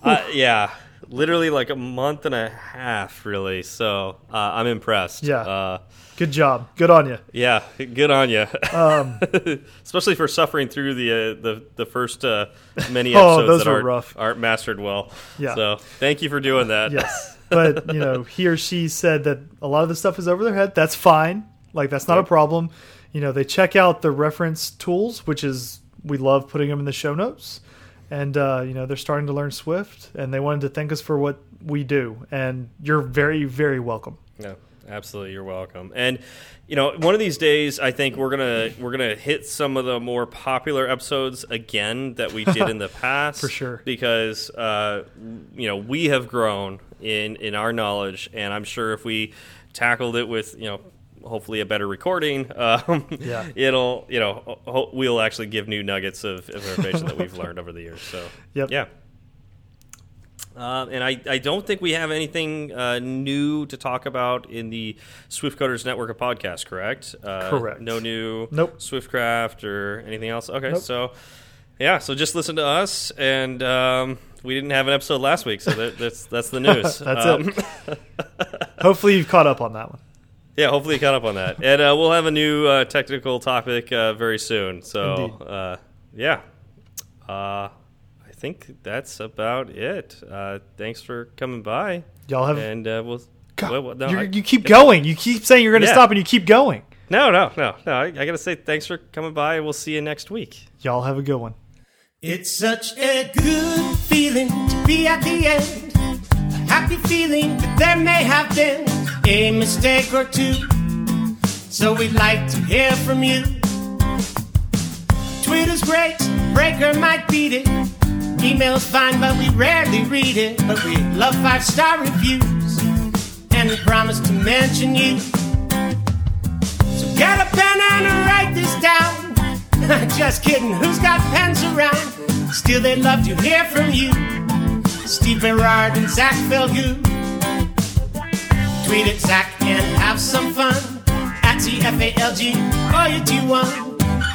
Speaker 2: uh, yeah, literally like a month and a half, really. So uh, I'm impressed.
Speaker 1: Yeah.
Speaker 2: uh,
Speaker 1: Good job. Good on you.
Speaker 2: yeah, good on you.
Speaker 1: Um,
Speaker 2: Especially for suffering through the uh, the the first uh, many
Speaker 1: Oh,
Speaker 2: episodes
Speaker 1: those
Speaker 2: that
Speaker 1: were
Speaker 2: aren't,
Speaker 1: rough.
Speaker 2: aren't mastered well.
Speaker 1: Yeah.
Speaker 2: So thank you for doing that.
Speaker 1: yes. But, you know, he or she said that a lot of the stuff is over their head. That's fine. Like, that's not a problem. You know, they check out the reference tools, which is, we love putting them in the show notes. And, uh, you know, they're starting to learn Swift, and they wanted to thank us for what we do. And you're very, very welcome.
Speaker 2: No, absolutely. You're welcome. And you know, one of these days, I think we're gonna we're gonna hit some of the more popular episodes again that we did in the past,
Speaker 1: For sure.
Speaker 2: Because uh, you know we have grown in in our knowledge, and I'm sure if we tackled it with you know. Hopefully, a better recording. Um,
Speaker 1: Yeah.
Speaker 2: it'll you know we'll actually give new nuggets of, of information that we've learned over the years. So
Speaker 1: Yep.
Speaker 2: yeah. Uh, and I, I don't think we have anything uh, new to talk about in the Swiftcoders Network of podcasts, correct? Uh,
Speaker 1: Correct.
Speaker 2: No new
Speaker 1: Nope.
Speaker 2: Swiftcraft or anything else? Okay,
Speaker 1: Nope.
Speaker 2: so yeah, so just listen to us. And um, we didn't have an episode last week, so that, that's, that's the news.
Speaker 1: That's
Speaker 2: Um,
Speaker 1: it. Hopefully, you've caught up on that one.
Speaker 2: Yeah, hopefully you caught up on that. And uh, we'll have a new uh, technical topic uh, very soon. So, uh, yeah. I think that's about it. Uh, thanks for coming by.
Speaker 1: Y'all have.
Speaker 2: And uh, we'll.
Speaker 1: God,
Speaker 2: well, well, no,
Speaker 1: you're-
Speaker 2: I-
Speaker 1: you keep going. You keep saying you're going to
Speaker 2: Yeah.
Speaker 1: stop, and you keep going.
Speaker 2: no, no, no, no. I, I got to say thanks for coming by. We'll see you next week.
Speaker 1: Y'all have a good one.
Speaker 3: It's such a good feeling to be at the end. A happy feeling that there may have been a mistake or two. So we'd like to hear from you. Twitter's great, Breaker might beat it. Email's fine, but we rarely read it. But we love five star reviews, and we promise to mention you. So get a pen and write this down. Just kidding, who's got pens around? Still, they'd love to hear from you. Steve Berard and Zach Falgout. Tweet Zach and have some fun. At CFALG, all you do one.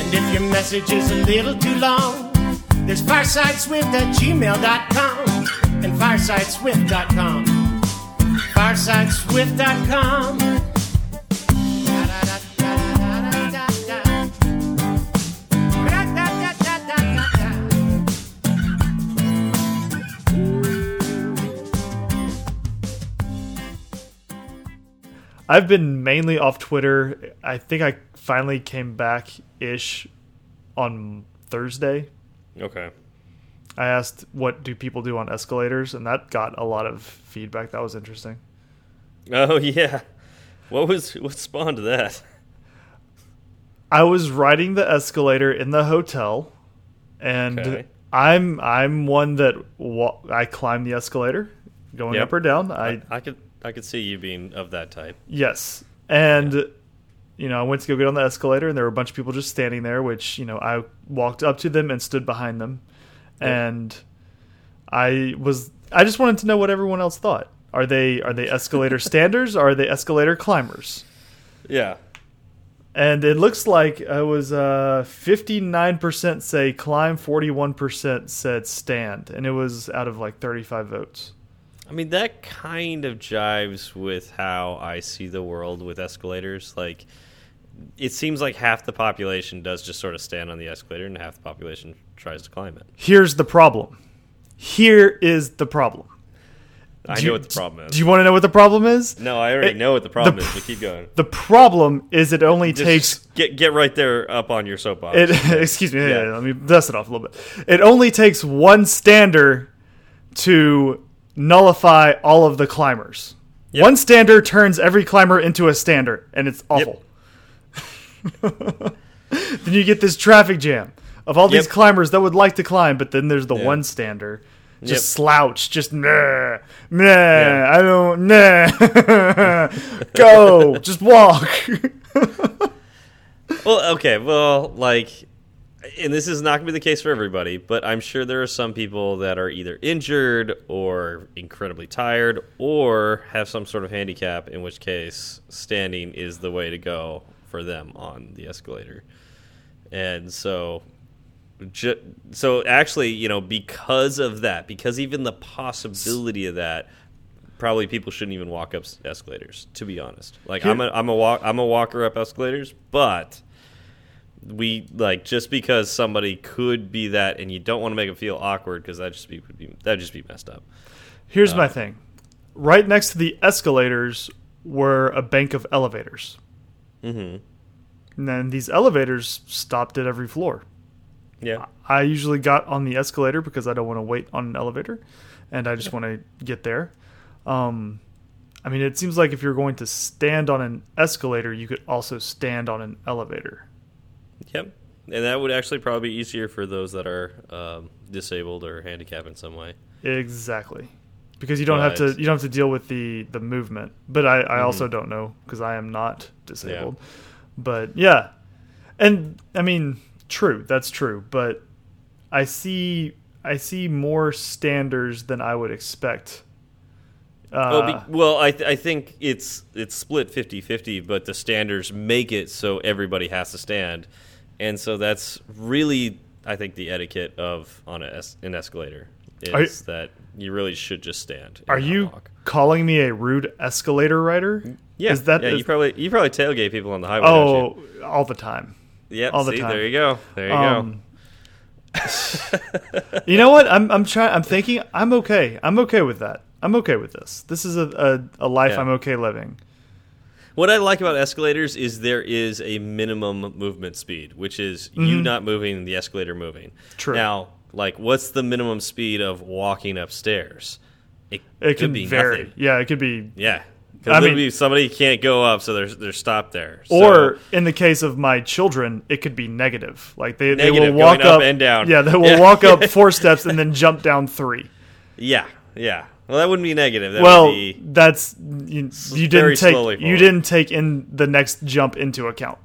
Speaker 3: And if your message is a little too long, there's firesideswift at gmail.com and firesideswift.com. Firesideswift.com.
Speaker 1: I've been mainly off Twitter. I think I finally came back ish on Thursday.
Speaker 2: Okay.
Speaker 1: I asked what do people do on escalators, and that got a lot of feedback. That was interesting.
Speaker 2: Oh yeah. What was what spawned that?
Speaker 1: I was riding the escalator in the hotel, and
Speaker 2: Okay.
Speaker 1: I'm I'm one that wa I climb the escalator, going
Speaker 2: Yep.
Speaker 1: up or down. I
Speaker 2: I could I could see you being of that type.
Speaker 1: Yes. And you know, I went to go get on the escalator and there were a bunch of people just standing there, which, you know, I walked up to them and stood behind them.
Speaker 2: Yeah.
Speaker 1: And I was I just wanted to know what everyone else thought. Are they are they escalator standers or are they escalator climbers?
Speaker 2: Yeah.
Speaker 1: And it looks like I was uh 59% say climb, 41% said stand, and it was out of like 35 votes.
Speaker 2: I mean that kind of jives with how I see the world with escalators. Like it seems like half the population does just sort of stand on the escalator and half the population tries to climb it.
Speaker 1: Here's the problem. Here is the problem.
Speaker 2: I
Speaker 1: Do
Speaker 2: know
Speaker 1: you-
Speaker 2: what the problem is.
Speaker 1: Do you want to know what the problem is?
Speaker 2: no, I already
Speaker 1: It-
Speaker 2: know what the problem
Speaker 1: the
Speaker 2: is, but keep going.
Speaker 1: The problem is it only
Speaker 2: Just
Speaker 1: takes
Speaker 2: get get right there up on your soapbox.
Speaker 1: it. excuse me.
Speaker 2: Yeah.
Speaker 1: yeah, let me dust it off a little bit. It only takes one stander to nullify all of the climbers.
Speaker 2: Yep.
Speaker 1: One stander turns every climber into a stander, and it's awful. then you get this traffic jam of all these climbers that would like to climb, but then there's the
Speaker 2: Yeah.
Speaker 1: one stander. Just
Speaker 2: Yep.
Speaker 1: slouch, just nah, nah, I don't, nah, go, just walk.
Speaker 2: Well, okay, well, like, and this is not going to be the case for everybody, but I'm sure there are some people that are either injured or incredibly tired or have some sort of handicap, in which case standing is the way to go for them on the escalator. And so, so actually, you know, because of that, because even the possibility of that, probably people shouldn't even walk up escalators. To be honest, like I'm a I'm a walk I'm a walker up escalators, but we like just because somebody could be that, and you don't want to make them feel awkward because that just be would be that just be messed up.
Speaker 1: Here's my uh, thing. Right next to the escalators were a bank of elevators.
Speaker 2: Hmm
Speaker 1: And then these elevators stopped at every floor.
Speaker 2: Yeah,
Speaker 1: I usually got on the escalator because I don't want to wait on an elevator and I just want to get there. Um, I mean, it seems like if you're going to stand on an escalator, you could also stand on an elevator.
Speaker 2: yep, and that would actually probably be easier for those that are um, disabled or handicapped in some way.
Speaker 1: Exactly. Because you don't have to you don't have to deal with the the movement. But I, I also don't know because I am not disabled. But yeah. And I mean, true, that's true, but I see I see more standards than I would expect.
Speaker 2: Well,
Speaker 1: Uh,
Speaker 2: be, well, I, th I think it's it's split 50-50, but the standards make it so everybody has to stand, and so that's really I think the etiquette of on a es an escalator is that you really should just stand.
Speaker 1: are you
Speaker 2: walk.
Speaker 1: calling me a rude escalator rider?
Speaker 2: Yeah,
Speaker 1: Is that
Speaker 2: yeah?
Speaker 1: is-
Speaker 2: you probably you probably tailgate people on the highway.
Speaker 1: Oh, all the time.
Speaker 2: Yep,
Speaker 1: all the
Speaker 2: see,
Speaker 1: time.
Speaker 2: There you go. There you
Speaker 1: Um, you know what? I'm I'm trying. I'm thinking. I'm okay. I'm okay with that. I'm okay with this. This is a a, a life
Speaker 2: Yeah.
Speaker 1: I'm okay living.
Speaker 2: What I like about escalators is there is a minimum movement speed, which is you not moving, the escalator moving.
Speaker 1: Mm-hmm. True.
Speaker 2: Now, like, what's the minimum speed of walking upstairs? It,
Speaker 1: It
Speaker 2: could be
Speaker 1: vary.
Speaker 2: nothing.
Speaker 1: Yeah, it could be.
Speaker 2: Yeah. Because
Speaker 1: mean-
Speaker 2: somebody can't go up, so they're they're stopped there. So-
Speaker 1: Or in the case of my children, it could be negative. Like they, they will walk
Speaker 2: up
Speaker 1: up
Speaker 2: and down.
Speaker 1: Yeah, they will
Speaker 2: Yeah.
Speaker 1: walk up four steps and then jump down three.
Speaker 2: yeah, yeah. Well, that wouldn't be negative. That
Speaker 1: well,
Speaker 2: would be
Speaker 1: that's you, you didn't take you didn't take in the next jump into account.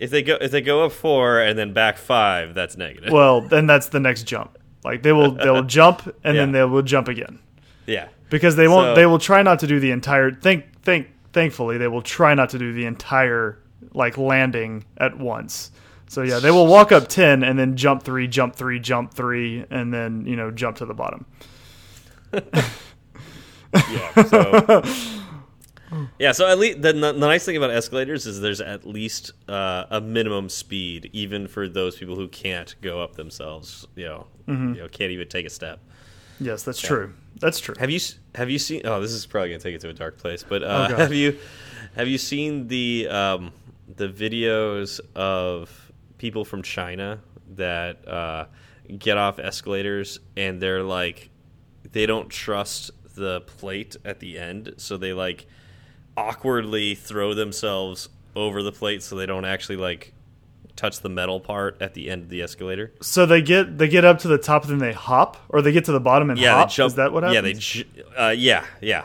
Speaker 2: If they go if they go up four and then back five, that's negative.
Speaker 1: Well, then that's the next jump. Like they will they'll jump and then they will jump again
Speaker 2: yeah.
Speaker 1: because they won't
Speaker 2: So-
Speaker 1: they will try not to do the entire think think thankfully they will try not to do the entire like landing at once. So yeah, they will walk up 10 and then jump 3, jump 3, jump 3 and then, you know, jump to the bottom.
Speaker 2: Yeah. So, yeah. So at least the, the nice thing about escalators is there's at least uh, a minimum speed, even for those people who can't go up themselves. You know,
Speaker 1: Mm-hmm.
Speaker 2: you know, can't even take a step.
Speaker 1: Yes, that's true. That's true.
Speaker 2: Have you have you seen? Oh, this is probably gonna take it to a dark place. But uh,
Speaker 1: Oh,
Speaker 2: have you have you seen the um, the videos of people from China that uh, get off escalators and they're like they don't trust the plate at the end, so they like awkwardly throw themselves over the plate so they don't actually like touch the metal part at the end of the escalator.
Speaker 1: So they get they get up to the top and then they hop or they get to the bottom and
Speaker 2: Yeah,
Speaker 1: hop.
Speaker 2: they jump.
Speaker 1: Is that what happens?
Speaker 2: Yeah, they. Uh, yeah, yeah.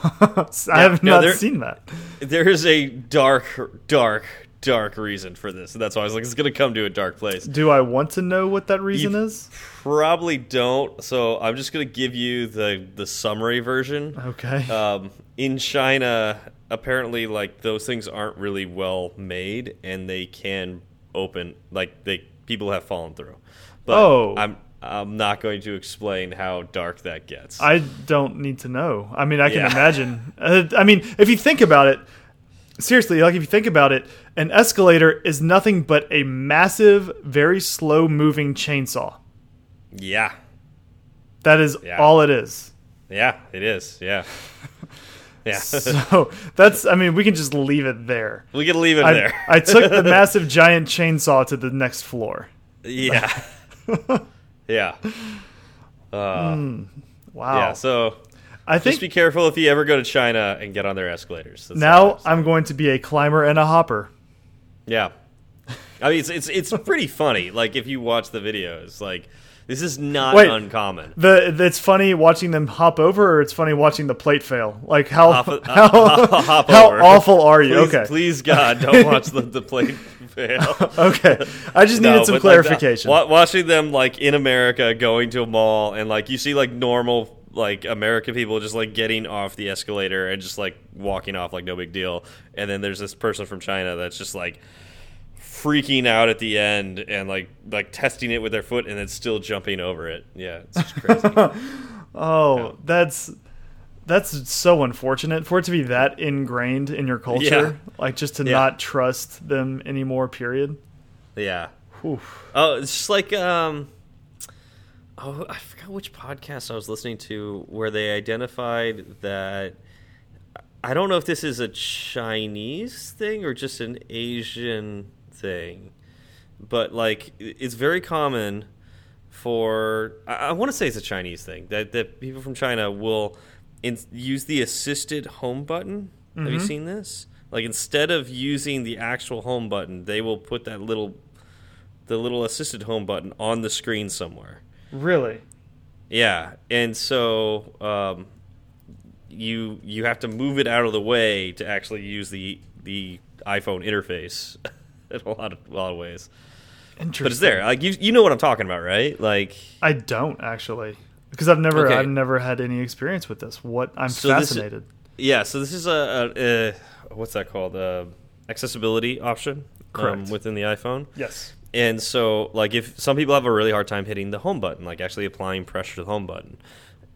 Speaker 1: I have
Speaker 2: no,
Speaker 1: not
Speaker 2: they're-
Speaker 1: seen that.
Speaker 2: There is a dark, dark, dark reason for this, and that's why I was like, it's going to come to a dark place.
Speaker 1: Do I want to know what that reason
Speaker 2: You-
Speaker 1: is?
Speaker 2: Probably don't. So I'm just going to give you the the summary version.
Speaker 1: Okay.
Speaker 2: Um, in China, apparently, like those things aren't really well made, and they can open like they people have fallen through. But
Speaker 1: Oh.
Speaker 2: I'm I'm not going to explain how dark that gets.
Speaker 1: I don't need to know. I mean, I can
Speaker 2: Yeah.
Speaker 1: imagine. Uh, I mean, if you think about it, seriously, like if you think about it, an escalator is nothing but a massive, very slow moving chainsaw.
Speaker 2: yeah,
Speaker 1: That is
Speaker 2: Yeah.
Speaker 1: all it is.
Speaker 2: yeah, it is. Yeah, yeah.
Speaker 1: So that's, I mean, we can just leave it there.
Speaker 2: we can leave it
Speaker 1: I,
Speaker 2: there.
Speaker 1: I took the massive giant chainsaw to the next floor.
Speaker 2: Yeah. yeah. Uh,
Speaker 1: Wow.
Speaker 2: Yeah. So
Speaker 1: I think just
Speaker 2: be careful if you ever go to China and get on their escalators. That's
Speaker 1: now
Speaker 2: I'm.
Speaker 1: I'm going to be a climber and a hopper.
Speaker 2: yeah. I mean, it's it's it's pretty funny. Like if you watch the videos, like this is not
Speaker 1: Wait.
Speaker 2: uncommon.
Speaker 1: The it's funny watching them hop over, or it's funny watching the plate fail. Like how
Speaker 2: Hop, uh,
Speaker 1: how,
Speaker 2: hop-
Speaker 1: how awful are you?
Speaker 2: Please,
Speaker 1: okay,
Speaker 2: please God, don't watch the, the plane fail.
Speaker 1: okay. I just needed
Speaker 2: No,
Speaker 1: some
Speaker 2: but, like,
Speaker 1: clarification.
Speaker 2: watching them like in America going to a mall and like you see like normal like American people just like getting off the escalator and just like walking off like no big deal, and then there's this person from China that's just like freaking out at the end and like like testing it with their foot and then still jumping over it. Yeah, it's just crazy.
Speaker 1: oh, that's that's so unfortunate for it to be that ingrained in your culture.
Speaker 2: Yeah.
Speaker 1: Like just to
Speaker 2: Yeah.
Speaker 1: not trust them anymore. Period.
Speaker 2: yeah.
Speaker 1: Whew.
Speaker 2: Oh, it's just like um oh, I forgot which podcast I was listening to where they identified that I don't know if this is a Chinese thing or just an Asian thing, but like it's very common for I, I want to say it's a Chinese thing that that people from China will in, use the assisted home button. Have you seen this? Like instead of using the actual home button, they will put that little the little assisted home button on the screen somewhere.
Speaker 1: Really?
Speaker 2: Yeah, and so um, you you have to move it out of the way to actually use the the iPhone interface in a lot of a lot of ways.
Speaker 1: Interesting.
Speaker 2: But it's there. Like you you know what I'm talking about, right? Like
Speaker 1: I don't actually because I've never
Speaker 2: Okay.
Speaker 1: I've never had any experience with this. What I'm
Speaker 2: So this
Speaker 1: fascinated.
Speaker 2: yeah. So this is a, a, a what's that called? Uh, accessibility option um, within the iPhone.
Speaker 1: yes.
Speaker 2: And so, like, if some people have a really hard time hitting the home button, like actually applying pressure to the home button,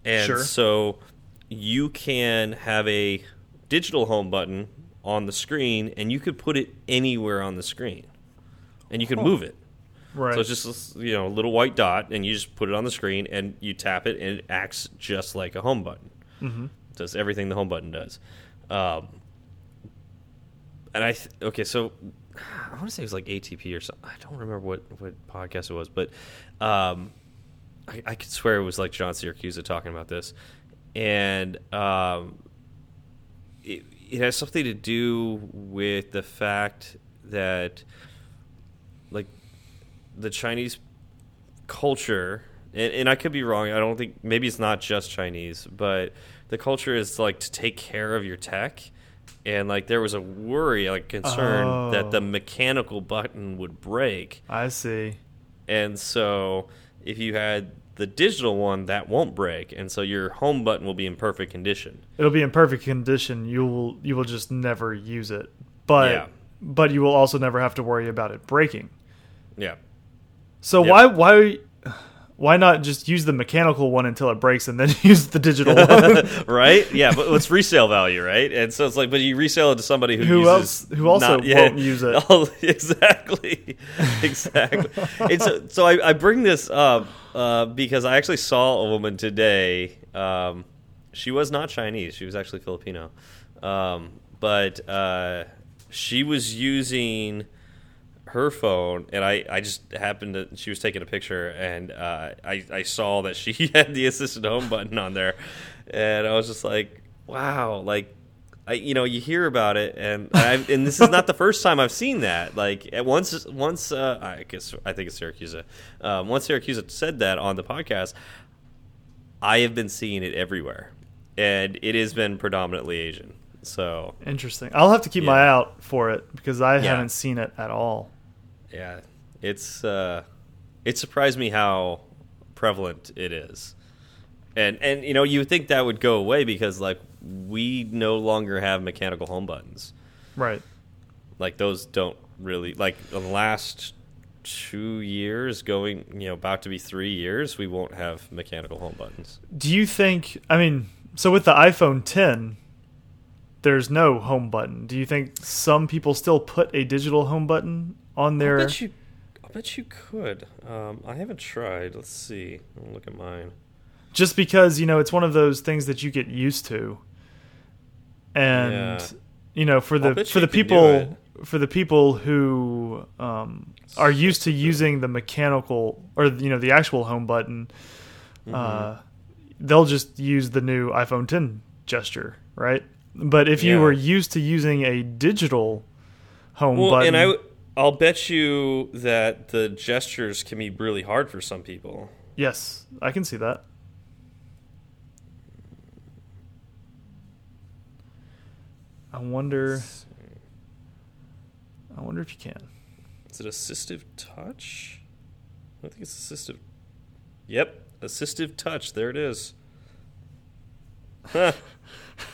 Speaker 2: and
Speaker 1: Sure.
Speaker 2: so you can have a digital home button on the screen, and you could put it anywhere on the screen, and you can move it.
Speaker 1: Right.
Speaker 2: So it's just you know a little white dot, and you just put it on the screen, and you tap it, and it acts just like a home button. Mm-hmm. Does everything the home button does. Um, and I th okay, so I want to say it was like ATP or something. I don't remember what what podcast it was, but um, I, I could swear it was like John Siracusa talking about this, and um, it, it has something to do with the fact that like the Chinese culture, and, and I could be wrong. I don't think maybe it's not just Chinese, but the culture is like to take care of your tech. And like there was a worry, like concern that the
Speaker 1: Oh.
Speaker 2: mechanical button would break,
Speaker 1: I see.
Speaker 2: and so if you had the digital one, that won't break, and so your home button will be in perfect condition.
Speaker 1: It'll be in perfect condition. You will you will just never use it, but
Speaker 2: Yeah.
Speaker 1: but you will also never have to worry about it breaking.
Speaker 2: Yeah,
Speaker 1: So
Speaker 2: Yep.
Speaker 1: why why why not just use the mechanical one until it breaks and then use the digital one?
Speaker 2: right? Yeah, but it's resale value, right? And so it's like, but you resell it to somebody who
Speaker 1: Who
Speaker 2: uses
Speaker 1: else- who also
Speaker 2: not-
Speaker 1: won't use it.
Speaker 2: Oh, exactly, exactly. and so, so I, I bring this up uh, because I actually saw a woman today. Um, she was not Chinese; she was actually Filipino, um, but uh, she was using her phone and I, I just happened to she was taking a picture and uh, I, I saw that she had the assistant home button on there and I was just like wow like I you know you hear about it and I and this is not the first time I've seen that like at once once uh, I guess I think it's Siracusa um, once Siracusa said that on the podcast I have been seeing it everywhere and it has been predominantly Asian so
Speaker 1: Interesting. I'll have to keep my eye out for it because I
Speaker 2: Yeah.
Speaker 1: haven't seen it at all.
Speaker 2: Yeah, it's uh, it surprised me how prevalent it is, and and you know you would think that would go away because like we no longer have mechanical home buttons.
Speaker 1: Right.
Speaker 2: Like those don't really like the last two years going you know about to be three years we won't have mechanical home buttons.
Speaker 1: Do you think? I mean, so with the iPhone 10, there's no home button. Do you think some people still put a digital home button on
Speaker 2: I
Speaker 1: their?
Speaker 2: bet you, I bet you could. Um, I haven't tried. Let's see. I'll look at mine.
Speaker 1: just because you know it's one of those things that you get used to and
Speaker 2: Yeah.
Speaker 1: you know for the for the people for the people who um, are used to using the mechanical or you know the actual home button
Speaker 2: Mm-hmm.
Speaker 1: uh, they'll just use the new iphone 10 gesture right but if you
Speaker 2: Yeah.
Speaker 1: were used to using a digital home
Speaker 2: Well,
Speaker 1: button
Speaker 2: and I, w- I'll bet you that the gestures can be really hard for some people.
Speaker 1: yes i can see that i wonder I wonder if you can.
Speaker 2: Is it assistive touch? I think it's assistive. Yep, assistive touch. There it is. Huh.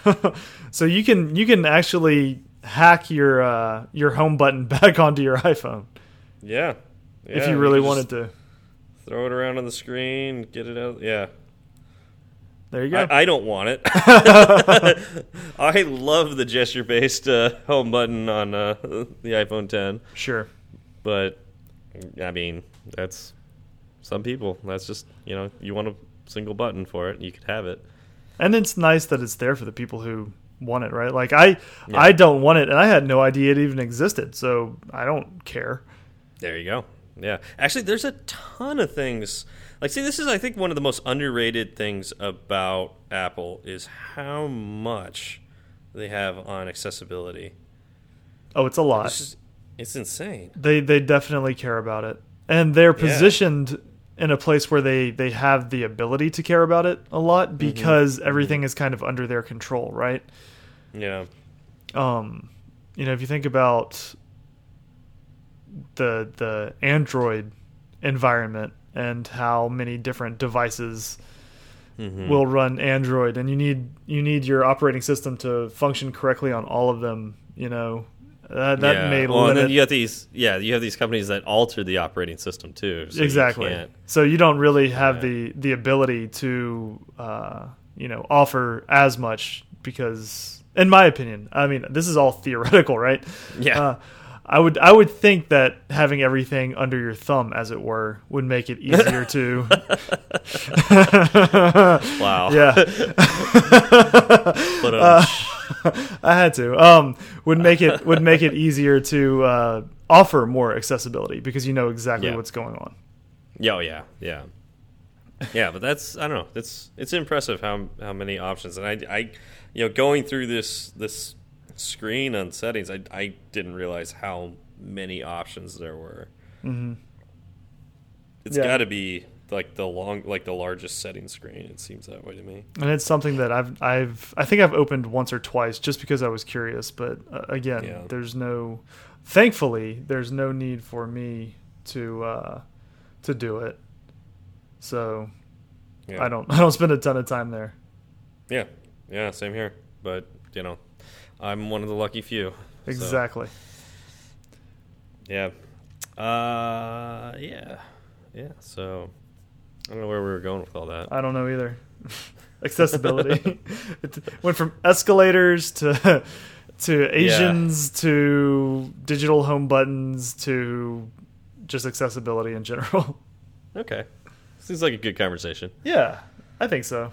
Speaker 1: so you can you can actually hack your uh, your home button back onto your iPhone
Speaker 2: Yeah.
Speaker 1: if you really
Speaker 2: can
Speaker 1: wanted to.
Speaker 2: Throw it around on the screen, get it out. Yeah.
Speaker 1: There you go.
Speaker 2: I, I don't want it. I love the gesture based uh, home button on uh, the iPhone 10,
Speaker 1: sure.
Speaker 2: but I mean, that's some people. That's just, you know, you want a single button for it, you could have it.
Speaker 1: And it's nice that it's there for the people who want it, right? Like I I don't want it and I had no idea it even existed, so I don't care.
Speaker 2: There you go. Yeah. Actually, there's a ton of things. Like, see, this is, I think, one of the most underrated things about Apple is how much they have on accessibility.
Speaker 1: Oh, it's a lot.
Speaker 2: It's, just, it's insane.
Speaker 1: They they definitely care about it. And they're positioned in a place where they they have the ability to care about it a lot because everything is kind of under their control, right?
Speaker 2: Yeah.
Speaker 1: um, you know, if you think about the the Android environment and how many different devices
Speaker 2: Mhm.
Speaker 1: will run Android, and you need you need your operating system to function correctly on all of them. You know, uh, that
Speaker 2: yeah.
Speaker 1: may
Speaker 2: well, and then you have these, yeah, you have these companies that alter the operating system too. so you
Speaker 1: exactly.
Speaker 2: can't-
Speaker 1: So you don't really have
Speaker 2: Yeah.
Speaker 1: the the ability to uh, you know offer as much because, in my opinion, I mean this is all theoretical, right?
Speaker 2: Yeah.
Speaker 1: Uh, I would I would think that having everything under your thumb, as it were, would make it easier to.
Speaker 2: wow.
Speaker 1: yeah,
Speaker 2: But, um,
Speaker 1: I had to. Um, would make it would make it easier to uh, offer more accessibility because you know exactly
Speaker 2: Yeah.
Speaker 1: what's going on.
Speaker 2: Yeah, oh, yeah, yeah, yeah. But that's I don't know. It's it's impressive how how many options, and I I you know going through this this screen on settings, I I didn't realize how many options there were.
Speaker 1: hmm
Speaker 2: It's
Speaker 1: Yeah.
Speaker 2: got to be like the long like the largest setting screen. It seems that way to me.
Speaker 1: And it's something that I've I've I think I've opened once or twice just because I was curious. But uh, again,
Speaker 2: Yeah.
Speaker 1: there's no. Thankfully, there's no need for me to uh, to do it. So
Speaker 2: Yeah.
Speaker 1: I don't I don't spend a ton of time there.
Speaker 2: Yeah, yeah, same here. But you know, I'm one of the lucky few. so,
Speaker 1: Exactly.
Speaker 2: yeah. Uh, yeah, yeah. So I don't know where we were going with all that.
Speaker 1: I don't know either. Accessibility. it went from escalators to to Asians to digital home buttons to just accessibility in general.
Speaker 2: Okay, seems like a good conversation.
Speaker 1: yeah, I think so.